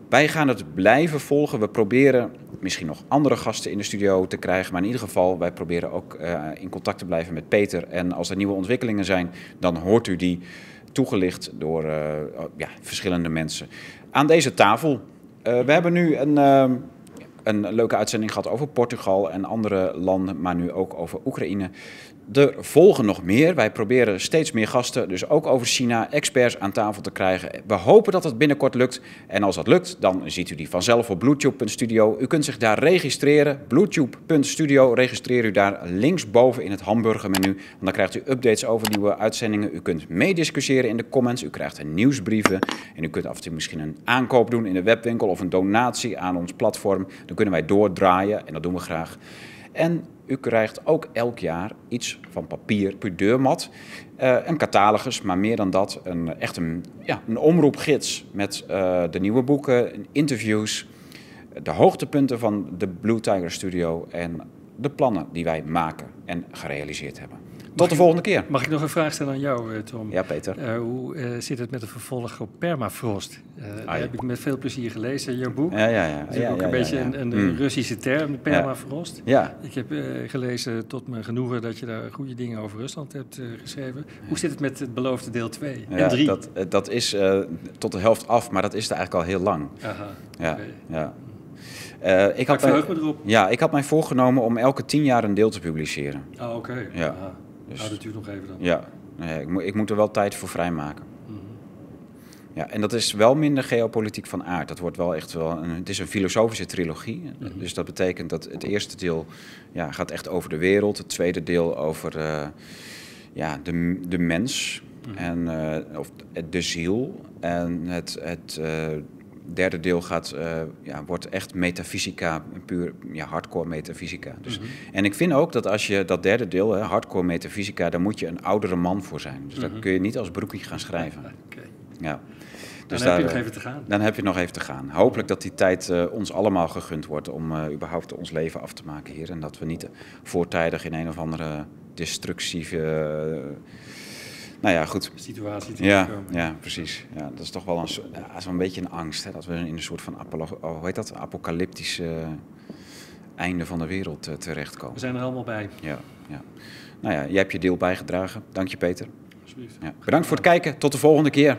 Wij gaan het blijven volgen. We proberen misschien nog andere gasten in de studio te krijgen. Maar in ieder geval, wij proberen ook uh, in contact te blijven met Peter. En als er nieuwe ontwikkelingen zijn, dan hoort u die toegelicht door ja, verschillende mensen. Aan deze tafel uh, we hebben nu een, uh, een leuke uitzending gehad over Portugal en andere landen, maar nu ook over Oekraïne. Er volgen nog meer. Wij proberen steeds meer gasten, dus ook over China, experts aan tafel te krijgen. We hopen dat het binnenkort lukt. En als dat lukt, dan ziet u die vanzelf op bluetooth.studio. U kunt zich daar registreren. Bluetooth.studio registreer u daar linksboven in het hamburgermenu. En dan krijgt u updates over nieuwe uitzendingen. U kunt meediscussiëren in de comments. U krijgt nieuwsbrieven. En u kunt af en toe misschien een aankoop doen in de webwinkel of een donatie aan ons platform. Dan kunnen wij doordraaien en dat doen we graag. En u krijgt ook elk jaar iets van papier per deurmat. Uh, een catalogus, maar meer dan dat, een, echt een, ja, een omroepgids met uh, de nieuwe boeken, interviews, de hoogtepunten van de Blue Tiger Studio en de plannen die wij maken en gerealiseerd hebben. Tot de volgende keer. Mag ik nog een vraag stellen aan jou, eh, Tom? Ja, Peter. Uh, hoe uh, zit het met de vervolg op permafrost? Uh, daar heb ik met veel plezier gelezen, jouw boek. Ja, ja, ja. Dat is ja, ook ja, een beetje een, een mm. Russische term, permafrost. Ja. Ik heb gelezen tot mijn genoegen dat je daar goede dingen over Rusland hebt geschreven. Hoe zit het met het beloofde deel 2 en 3? Dat, dat is tot de helft af, maar dat is er eigenlijk al heel lang. Aha, ja, okay. ja. Uh, ik, had ja, ik had mij voorgenomen om elke tien jaar een deel te publiceren. Oh, oké. Okay. Ja. Aha. Dus, dat duurt nog even dan. Ja, nee, ik, moet, ik moet er wel tijd voor vrijmaken. Mm -hmm. Ja, en dat is wel minder geopolitiek van aard. Dat wordt wel echt wel een, het is een filosofische trilogie. Mm -hmm. Dus dat betekent dat het eerste deel ja, gaat echt over de wereld. Het tweede deel over uh, ja, de, de mens mm -hmm. en, uh, of de ziel. En het, het uh, derde deel gaat, uh, ja, wordt echt metafysica, puur ja, hardcore metafysica. Dus, mm -hmm. En ik vind ook dat als je dat derde deel, hè, hardcore metafysica, daar moet je een oudere man voor zijn. Dus mm -hmm. dan kun je niet als broekie gaan schrijven. Okay. Ja. Dus dan daar, heb je nog even te gaan. Dan heb je nog even te gaan. Hopelijk dat die tijd uh, ons allemaal gegund wordt om uh, überhaupt ons leven af te maken hier. En dat we niet voortijdig in een of andere destructieve nou ja, goed. Situatie te ja, komen. ja, precies. Ja, dat is toch wel een, ja, zo'n beetje een angst. Hè, dat we in een soort van oh, hoe heet dat? apocalyptische uh, einde van de wereld uh, terechtkomen. We zijn er allemaal bij. Ja, ja. Nou ja, jij hebt je deel bijgedragen. Dank je, Peter. Alsjeblieft. Ja. Bedankt voor het kijken. Tot de volgende keer.